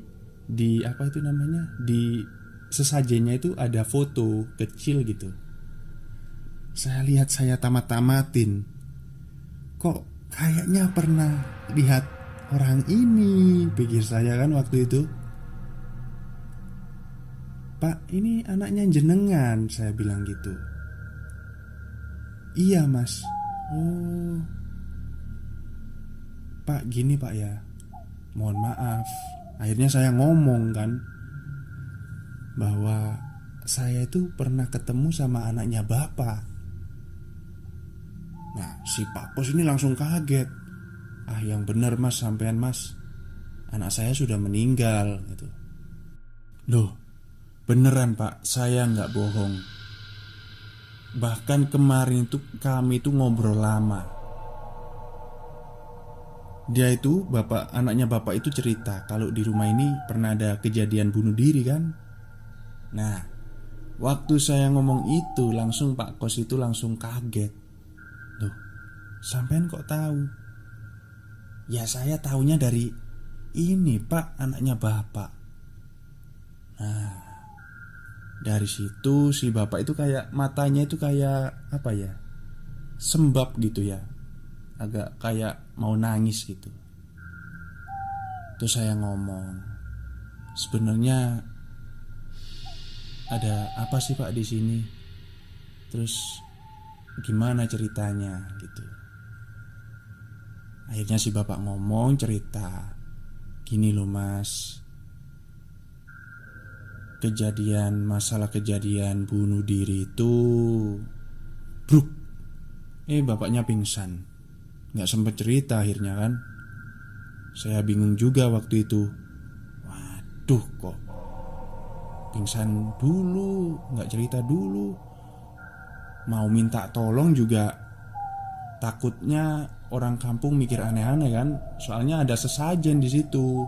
Speaker 1: Di apa itu namanya? Di sesajennya itu ada foto kecil gitu. Saya lihat saya tamat-tamatin. Kok kayaknya pernah lihat orang ini pikir saya kan waktu itu. Pak ini anaknya jenengan saya bilang gitu. Iya mas. Oh. Pak gini pak ya. Mohon maaf. Akhirnya saya ngomong kan Bahwa Saya itu pernah ketemu sama anaknya bapak. Nah si Pak Pos ini langsung kaget Ah yang benar mas sampean mas. Anak saya sudah meninggal gitu. Loh beneran pak saya nggak bohong. Bahkan kemarin itu kami itu ngobrol lama. Dia itu bapak anaknya bapak itu cerita Kalau di rumah ini pernah ada kejadian bunuh diri kan? Nah Waktu saya ngomong itu langsung Pak Kos itu langsung kaget. Sampean kok tahu? Ya saya tahunya dari ini pak anaknya bapak. Nah dari situ si bapak itu kayak matanya itu kayak apa ya Sembab gitu ya. Agak kayak mau nangis gitu. Terus saya ngomong Sebenarnya ada apa sih pak di sini? Terus gimana ceritanya? Gitu Akhirnya si bapak ngomong cerita Gini loh mas. Kejadian masalah kejadian bunuh diri itu Bruk. Eh bapaknya pingsan. Gak sempet cerita akhirnya kan? Saya bingung juga waktu itu. Waduh kok Pingsan dulu Gak cerita dulu. Mau minta tolong juga Takutnya orang kampung mikir aneh-aneh kan? Soalnya ada sesajen di situ.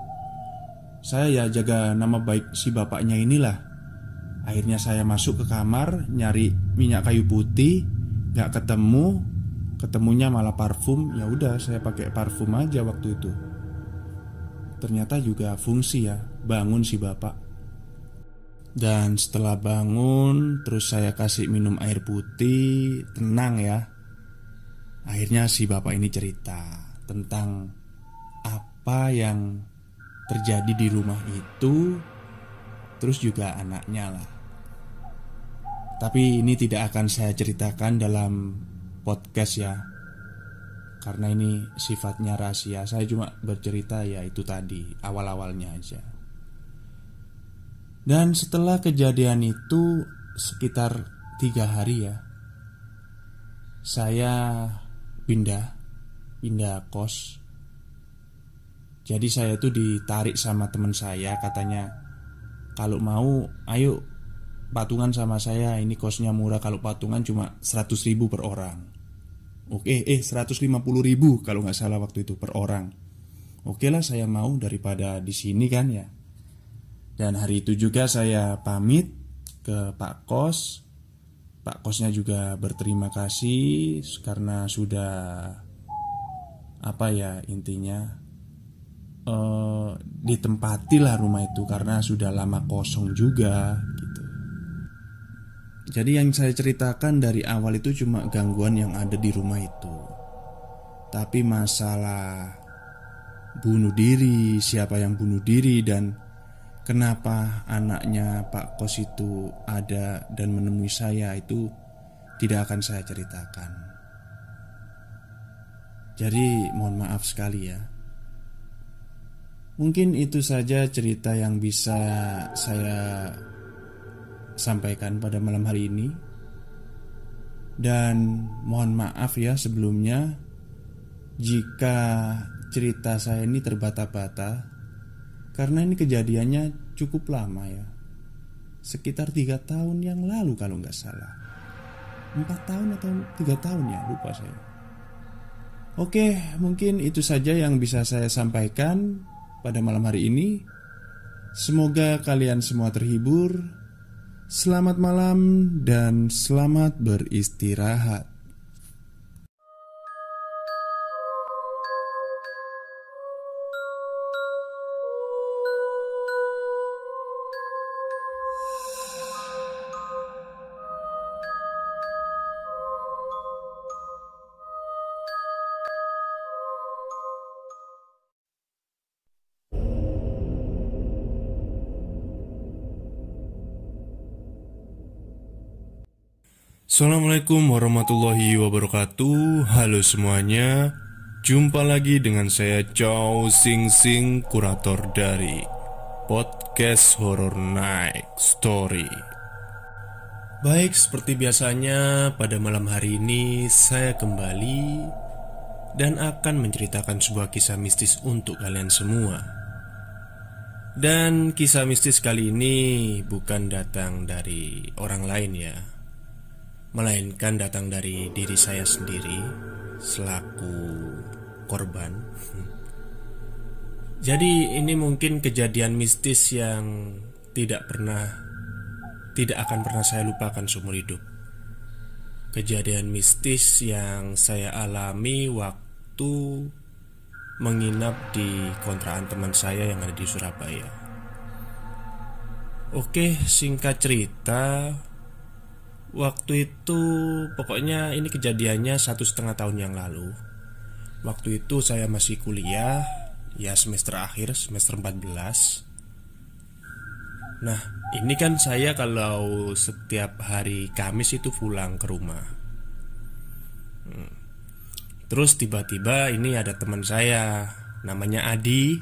Speaker 1: Saya ya jaga nama baik si bapaknya inilah. Akhirnya saya masuk ke kamar Nyari minyak kayu putih Gak ketemu. Ketemunya malah parfum. Ya udah saya pakai parfum aja waktu itu. Ternyata juga fungsi ya Bangun si bapak. Dan setelah bangun Terus saya kasih minum air putih Tenang ya Akhirnya si bapak ini cerita Tentang Apa yang terjadi di rumah itu Terus juga anaknya lah. Tapi ini tidak akan saya ceritakan dalam podcast ya Karena ini sifatnya rahasia. Saya cuma bercerita ya itu tadi Awal-awalnya aja. Dan setelah kejadian itu Sekitar tiga hari ya Saya pindah Pindah kos. Jadi saya tuh ditarik sama teman saya katanya Kalau mau ayo patungan sama saya. Ini kosnya murah. Kalau patungan cuma 100 ribu per orang. Oke eh 150 ribu kalau nggak salah waktu itu per orang. Oke lah saya mau daripada di sini kan ya. Dan hari itu juga saya pamit ke Pak Kos Pak Kosnya juga berterima kasih karena sudah apa ya intinya uh, ditempatilah rumah itu karena sudah lama kosong juga gitu. Jadi yang saya ceritakan dari awal itu cuma gangguan yang ada di rumah itu. Tapi masalah bunuh diri, siapa yang bunuh diri dan kenapa anaknya Pak Kos itu ada dan menemui saya itu tidak akan saya ceritakan. Jadi mohon maaf sekali ya Mungkin itu saja cerita yang bisa saya sampaikan pada malam hari ini. Dan mohon maaf ya sebelumnya jika cerita saya ini terbata-bata karena ini kejadiannya cukup lama ya. Sekitar tiga tahun yang lalu kalau nggak salah. Empat tahun atau tiga tahun ya lupa saya. Oke, mungkin itu saja yang bisa saya sampaikan pada malam hari ini. Semoga kalian semua terhibur. Selamat malam dan selamat beristirahat. Assalamualaikum warahmatullahi wabarakatuh. Halo semuanya. Jumpa lagi dengan saya Chow Sing Sing Kurator dari Podcast Horror Night Story. Baik seperti biasanya pada malam hari ini Saya kembali Dan akan menceritakan sebuah kisah mistis untuk kalian semua. Dan kisah mistis kali ini bukan datang dari orang lain ya melainkan datang dari diri saya sendiri selaku korban. Jadi, ini mungkin kejadian mistis yang tidak pernah, tidak akan pernah saya lupakan seumur hidup. Kejadian mistis yang saya alami waktu menginap di kontrakan teman saya yang ada di Surabaya. Oke, singkat cerita, Waktu itu pokoknya ini kejadiannya satu setengah tahun yang lalu. Waktu itu saya masih kuliah Ya semester akhir semester 14 Nah ini kan saya kalau setiap hari Kamis itu pulang ke rumah. Hmm. Terus tiba-tiba ini ada teman saya Namanya Adi.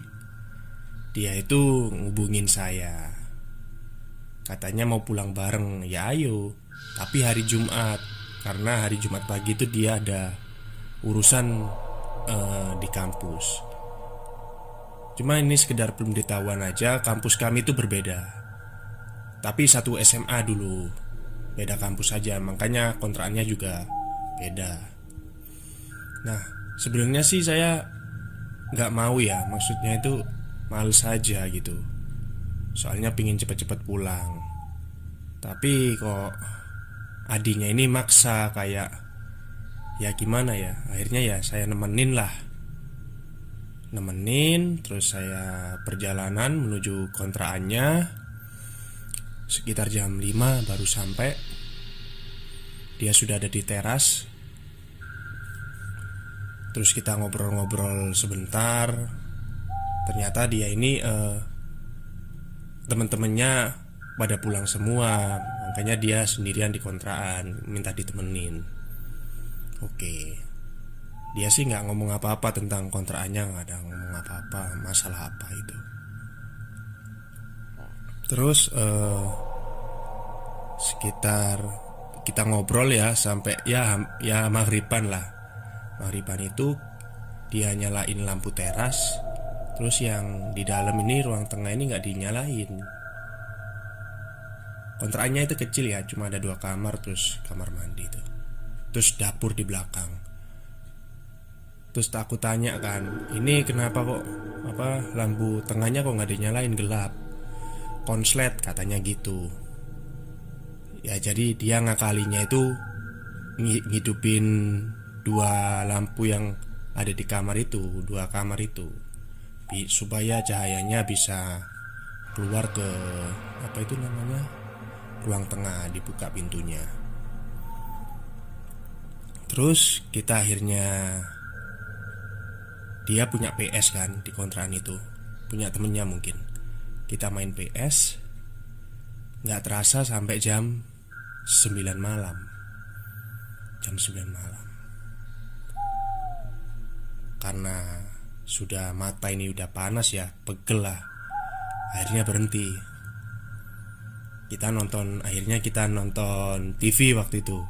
Speaker 1: Dia itu ngubungin saya. Katanya mau pulang bareng. Ya ayo tapi hari Jumat Karena hari Jumat pagi itu dia ada Urusan uh, di kampus. Cuma ini sekedar belum ditahuan aja Kampus kami itu berbeda. Tapi satu SMA dulu Beda kampus saja Makanya kontraannya juga beda. Nah sebenarnya sih saya nggak mau ya Maksudnya itu males aja gitu. Soalnya pingin cepet-cepet pulang. Tapi kok Adinya ini maksa kayak Ya gimana ya Akhirnya ya saya nemenin lah. Nemenin Terus saya perjalanan menuju kontraannya Sekitar jam 5 baru sampai. Dia sudah ada di teras. Terus kita ngobrol-ngobrol sebentar. Ternyata dia ini uh, Teman-temannya pada pulang semua Makanya dia sendirian di kontrakan Minta ditemenin. Oke. Dia sih nggak ngomong apa-apa tentang kontraannya nggak ada ngomong apa-apa Masalah apa itu. Terus uh, Sekitar Kita ngobrol ya Sampai ya ya maghriban lah. Maghriban itu Dia nyalain lampu teras Terus yang di dalam ini ruang tengah ini nggak dinyalain Kontrakannya itu kecil ya Cuma ada dua kamar terus kamar mandi itu. Terus dapur di belakang. Terus aku tanya kan Ini kenapa kok apa lampu tengahnya kok nggak dinyalain? Gelap. Konslet katanya gitu. Ya jadi dia ngakalinya itu Ngidupin dua lampu yang ada di kamar itu Dua kamar itu. Supaya cahayanya bisa keluar ke Apa itu namanya Ruang tengah dibuka pintunya. Terus kita akhirnya Dia punya PS kan di kontrakan itu. Punya temennya mungkin. Kita main PS Nggak terasa sampai jam 9 malam. Jam 9 malam. Karena sudah mata ini udah panas ya Pegel lah. Akhirnya berhenti Kita nonton Akhirnya kita nonton TV waktu itu.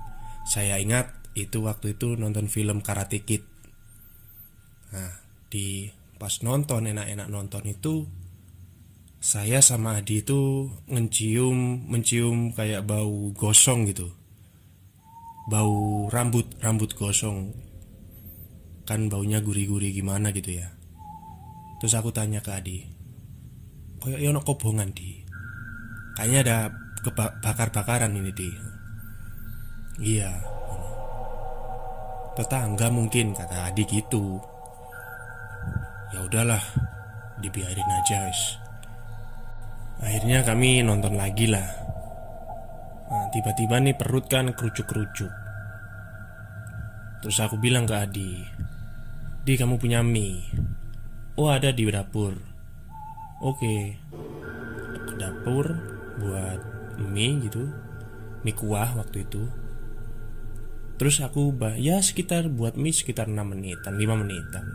Speaker 1: Saya ingat itu waktu itu nonton film Karate Kid. Nah di pas nonton enak-enak nonton itu saya sama Adi itu mencium mencium kayak bau gosong gitu. Bau rambut rambut gosong. Kan baunya gurih-gurih gimana gitu ya. Terus aku tanya ke Adi kayak yono kobongan di kayaknya ada kebakar-bakaran ini di. Iya. Tetangga mungkin kata Adi gitu. Ya udahlah dibiarin aja guys Akhirnya kami nonton lagi lah. Nah, Tiba-tiba nih perut kan kerucuk-kerucuk. Terus aku bilang ke Adi Di kamu punya mie? Oh ada di dapur. Oke. Ke dapur Buat mie gitu Mie kuah waktu itu Terus aku bah ya sekitar buat mie sekitar 6 menitan 5 menitan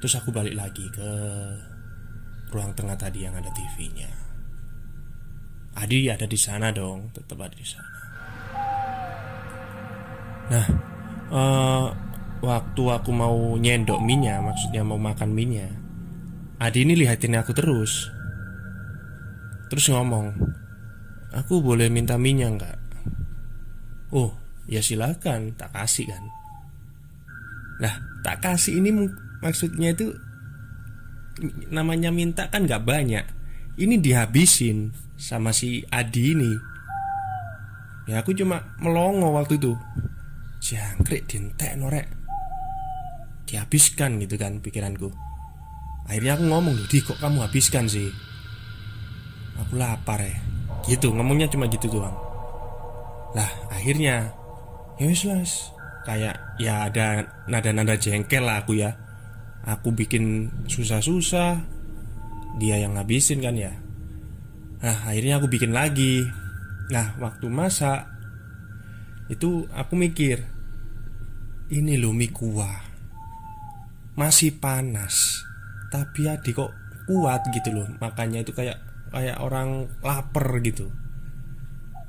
Speaker 1: Terus aku balik lagi ke Ruang tengah tadi yang ada TV-nya Adi ada di sana dong, tetap ada di sana. Nah, uh, waktu aku mau nyendok minyak, maksudnya mau makan minyak, Adi ini lihatin aku terus. Terus ngomong, aku boleh minta minyak nggak? Oh, ya silakan, tak kasih kan. Nah, tak kasih ini maksudnya itu namanya minta kan nggak banyak. Ini dihabisin sama si Adi ini Ya aku cuma melongo waktu itu Jangkrik dintek norek Dihabiskan gitu kan pikiranku Akhirnya aku ngomong Di kok kamu habiskan sih Aku lapar ya. Gitu ngomongnya cuma gitu doang. Lah akhirnya Ya wis Kayak ya ada nada-nada jengkel lah aku ya. Aku bikin susah-susah. Dia yang ngabisin kan ya. Nah akhirnya aku bikin lagi. Nah waktu masak Itu aku mikir Ini loh mie kuah. Masih panas Tapi adik kok kuat gitu loh. Makanya itu kayak kayak orang lapar gitu.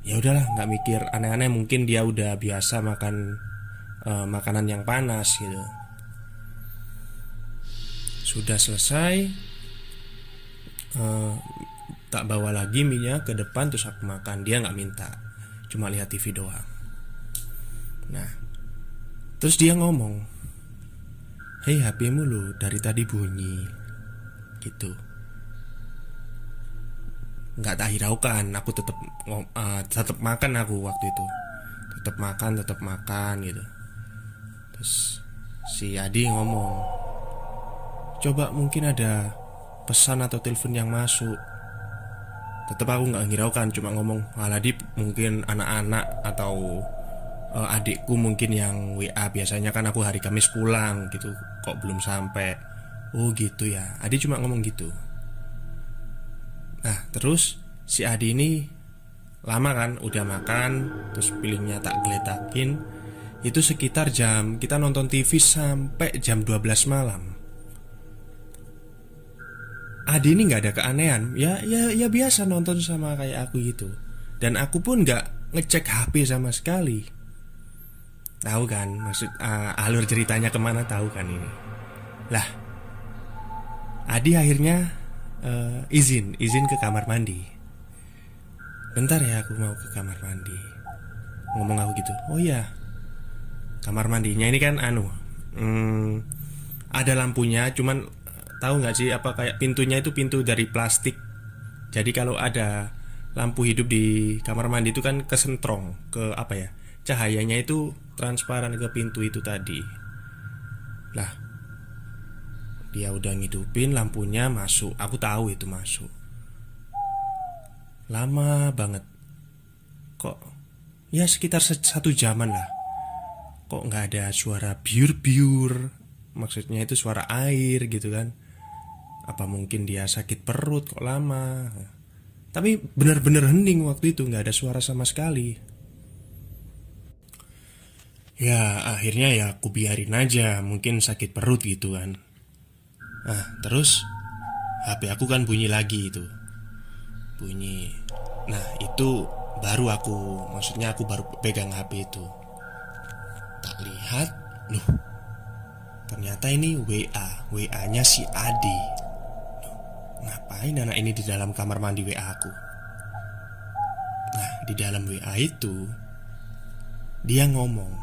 Speaker 1: Ya udahlah nggak mikir. Aneh-aneh mungkin dia udah biasa makan uh, makanan yang panas gitu. Sudah selesai uh, tak bawa lagi minyak ke depan terus aku makan. Dia nggak minta cuma lihat TV doang. Nah terus dia ngomong hei HPmu lo dari tadi bunyi gitu nggak tak hiraukan. Aku tetap uh, tetap makan aku waktu itu. Tetap makan tetap makan gitu. Terus si Adi ngomong coba mungkin ada pesan atau telepon yang masuk. Tetap aku nggak hiraukan cuma ngomong Aladip mungkin anak-anak atau uh, adikku mungkin yang WA biasanya kan aku hari Kamis pulang gitu kok belum sampai. Oh gitu ya. Adi cuma ngomong gitu Nah terus si Adi ini lama kan udah makan terus pilihnya tak geletakin. Itu sekitar jam kita nonton TV sampai jam 12 malam. Adi ini nggak ada keanehan. Ya ya ya biasa nonton sama kayak aku gitu. Dan aku pun nggak ngecek HP sama sekali. Tahu kan maksud uh, alur ceritanya ke mana tahu kan ini. Lah Adi akhirnya uh, izin izin ke kamar mandi. Bentar ya aku mau ke kamar mandi. Ngomong aku gitu oh ya kamar mandinya ini kan anu hmm, ada lampunya cuman tahu nggak sih apa kayak pintunya itu pintu dari plastik? Jadi kalau ada lampu hidup di kamar mandi itu kan kesentrong ke apa ya cahayanya itu transparan ke pintu itu tadi. Lah dia udah ngidupin lampunya masuk. Aku tahu itu masuk. Lama banget. Kok ya sekitar satu jaman lah. Kok nggak ada suara biur-biur? Maksudnya itu suara air gitu kan? Apa mungkin dia sakit perut kok lama? Tapi benar-benar hening waktu itu. Nggak ada suara sama sekali. Ya akhirnya ya aku biarin aja. Mungkin sakit perut gitu kan nah terus HP aku kan bunyi lagi itu. Bunyi. Nah itu baru aku Maksudnya aku baru pegang HP itu. Tak lihat Loh Ternyata ini WA WA nya si Adi. Loh, Ngapain anak ini di dalam kamar mandi WA aku? Nah di dalam WA itu Dia ngomong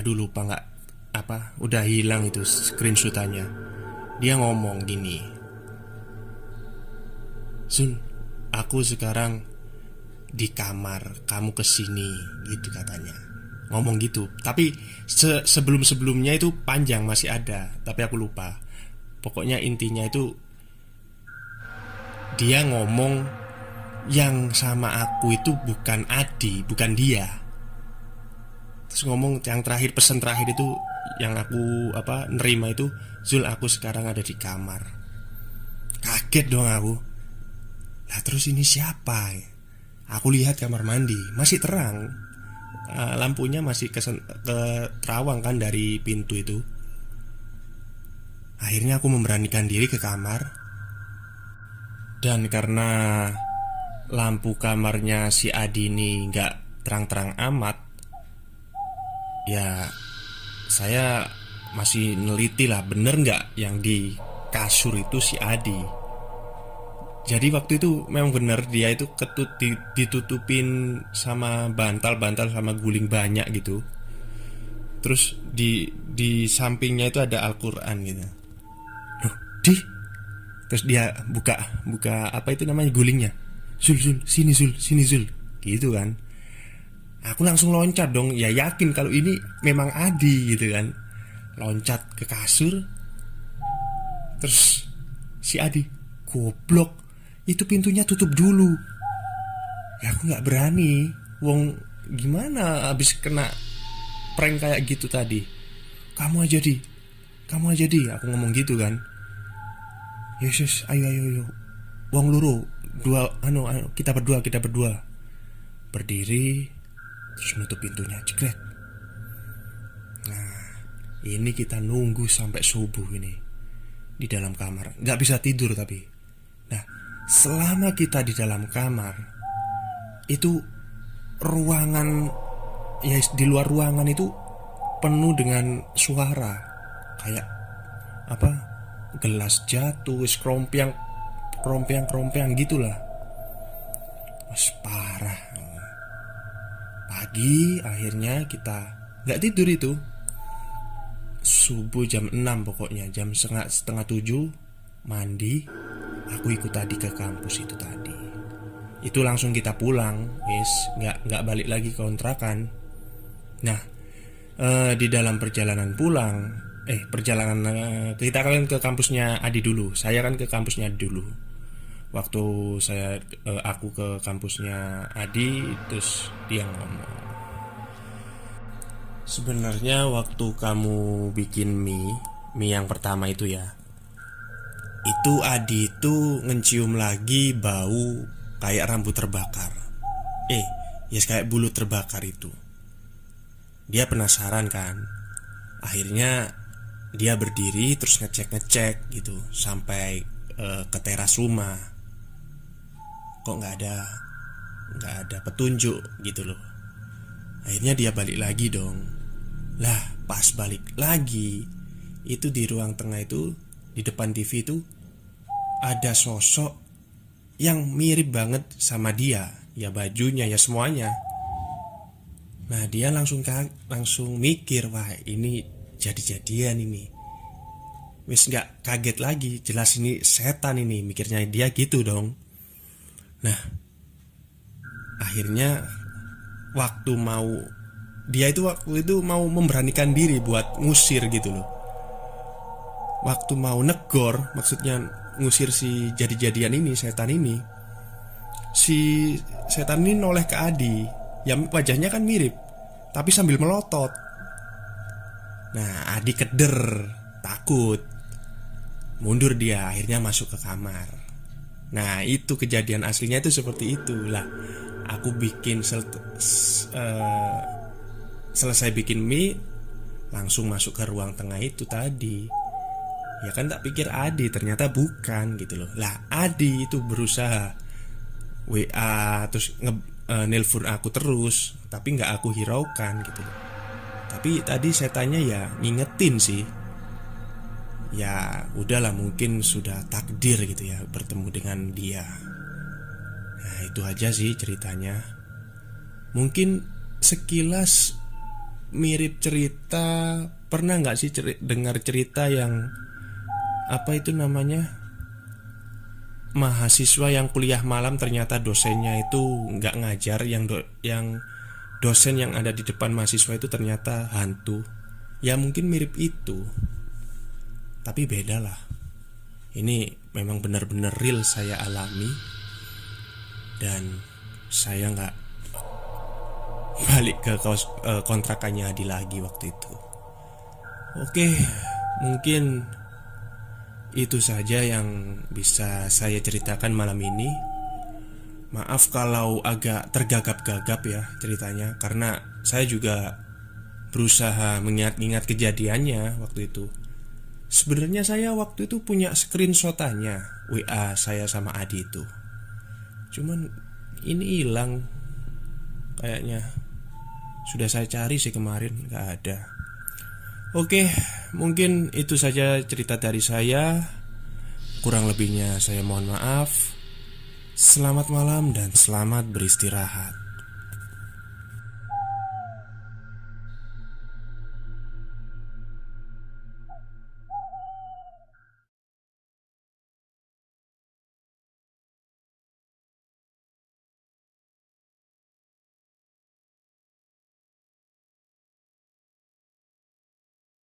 Speaker 1: Aduh lupa nggak apa udah hilang itu screenshotannya dia ngomong gini Sun, aku sekarang di kamar, kamu ke sini, gitu katanya. Ngomong gitu, tapi se sebelum sebelumnya itu panjang masih ada, tapi aku lupa. Pokoknya intinya itu dia ngomong yang sama aku itu bukan Adi, bukan dia. Terus ngomong yang terakhir pesan terakhir itu yang aku apa nerima itu Zul aku sekarang ada di kamar. Kaget dong aku. Lah terus ini siapa? Aku lihat kamar mandi masih terang, uh, lampunya masih ke, ke terawang kan dari pintu itu. Akhirnya aku memberanikan diri ke kamar dan karena lampu kamarnya si Adi ini nggak terang-terang amat, ya saya masih neliti lah bener nggak yang di kasur itu si Adi. Jadi waktu itu memang benar dia itu ketut ditutupin sama bantal-bantal sama guling banyak gitu. Terus di di sampingnya itu ada Al-Qur'an gitu. Loh, di Terus dia buka buka apa itu namanya gulingnya. Zul Zul, sini Zul, sini Zul. Gitu kan. Aku langsung loncat dong, ya yakin kalau ini memang Adi gitu kan. Loncat ke kasur. Terus si Adi goblok itu pintunya tutup dulu. Ya aku nggak berani. Wong gimana abis kena prank kayak gitu tadi? Kamu aja di. Kamu aja di. Aku ngomong gitu kan. Yesus ayo ayo ayo. Wong luru dua anu, anu kita berdua kita berdua. Berdiri terus nutup pintunya jegret. Nah ini kita nunggu sampai subuh ini di dalam kamar. Nggak bisa tidur tapi. Nah selama kita di dalam kamar itu ruangan ya di luar ruangan itu penuh dengan suara. Kayak apa gelas jatuh wis krompiang krompiang krompiang gitulah. Mas parah pagi akhirnya kita nggak tidur itu subuh jam 6 pokoknya jam setengah setengah tujuh mandi aku ikut tadi ke kampus itu tadi. Itu langsung kita pulang, yes, nggak nggak balik lagi ke kontrakan. Nah, eh, di dalam perjalanan pulang, eh perjalanan eh, kita kalian ke kampusnya Adi dulu. Saya kan ke kampusnya Adi dulu. Waktu saya eh, aku ke kampusnya Adi, terus dia ngomong. Sebenarnya waktu kamu bikin mie, mie yang pertama itu ya, itu Adi itu ngecium lagi bau kayak rambut terbakar. Eh, yes kayak bulu terbakar itu. Dia penasaran kan. Akhirnya dia berdiri terus ngecek-ngecek gitu sampai eh, ke teras rumah. Kok nggak ada nggak ada petunjuk gitu loh. Akhirnya dia balik lagi dong. Lah, pas balik lagi, itu di ruang tengah itu di depan TV itu ada sosok yang mirip banget sama dia, ya bajunya ya semuanya. Nah, dia langsung langsung mikir, wah ini jadi-jadian ini. Wis nggak kaget lagi, jelas ini setan ini, mikirnya dia gitu dong. Nah, akhirnya waktu mau dia itu waktu itu mau memberanikan diri buat ngusir gitu loh. Waktu mau negor, maksudnya ngusir si jadi-jadian ini, setan ini. Si setan ini noleh ke Adi, yang wajahnya kan mirip, tapi sambil melotot. Nah, Adi keder, takut. Mundur dia, akhirnya masuk ke kamar. Nah, itu kejadian aslinya itu seperti itu lah. Aku bikin sel eh, selesai bikin mie, langsung masuk ke ruang tengah itu tadi. Ya kan tak pikir Adi, ternyata bukan gitu loh. Lah, Adi itu berusaha WA terus nge eh, nelpon aku terus, tapi nggak aku hiraukan gitu loh. Tapi tadi setannya ya ngingetin sih. Ya udahlah mungkin sudah takdir gitu ya bertemu dengan dia. Nah itu aja sih ceritanya. Mungkin sekilas mirip cerita pernah nggak sih ceri- dengar cerita yang apa itu namanya mahasiswa yang kuliah malam ternyata dosennya itu nggak ngajar yang do- yang dosen yang ada di depan mahasiswa itu ternyata hantu ya mungkin mirip itu tapi beda lah ini memang benar-benar real saya alami dan saya nggak balik ke kos, eh, kontrakannya Adi lagi waktu itu oke mungkin itu saja yang bisa saya ceritakan malam ini. Maaf kalau agak tergagap-gagap ya ceritanya karena saya juga berusaha mengingat-ingat kejadiannya waktu itu. Sebenarnya saya waktu itu punya screenshotannya WA saya sama Adi itu. Cuman ini hilang kayaknya. Sudah saya cari sih kemarin nggak ada. Oke, mungkin itu saja cerita dari saya. Kurang lebihnya saya mohon maaf. Selamat malam dan selamat beristirahat.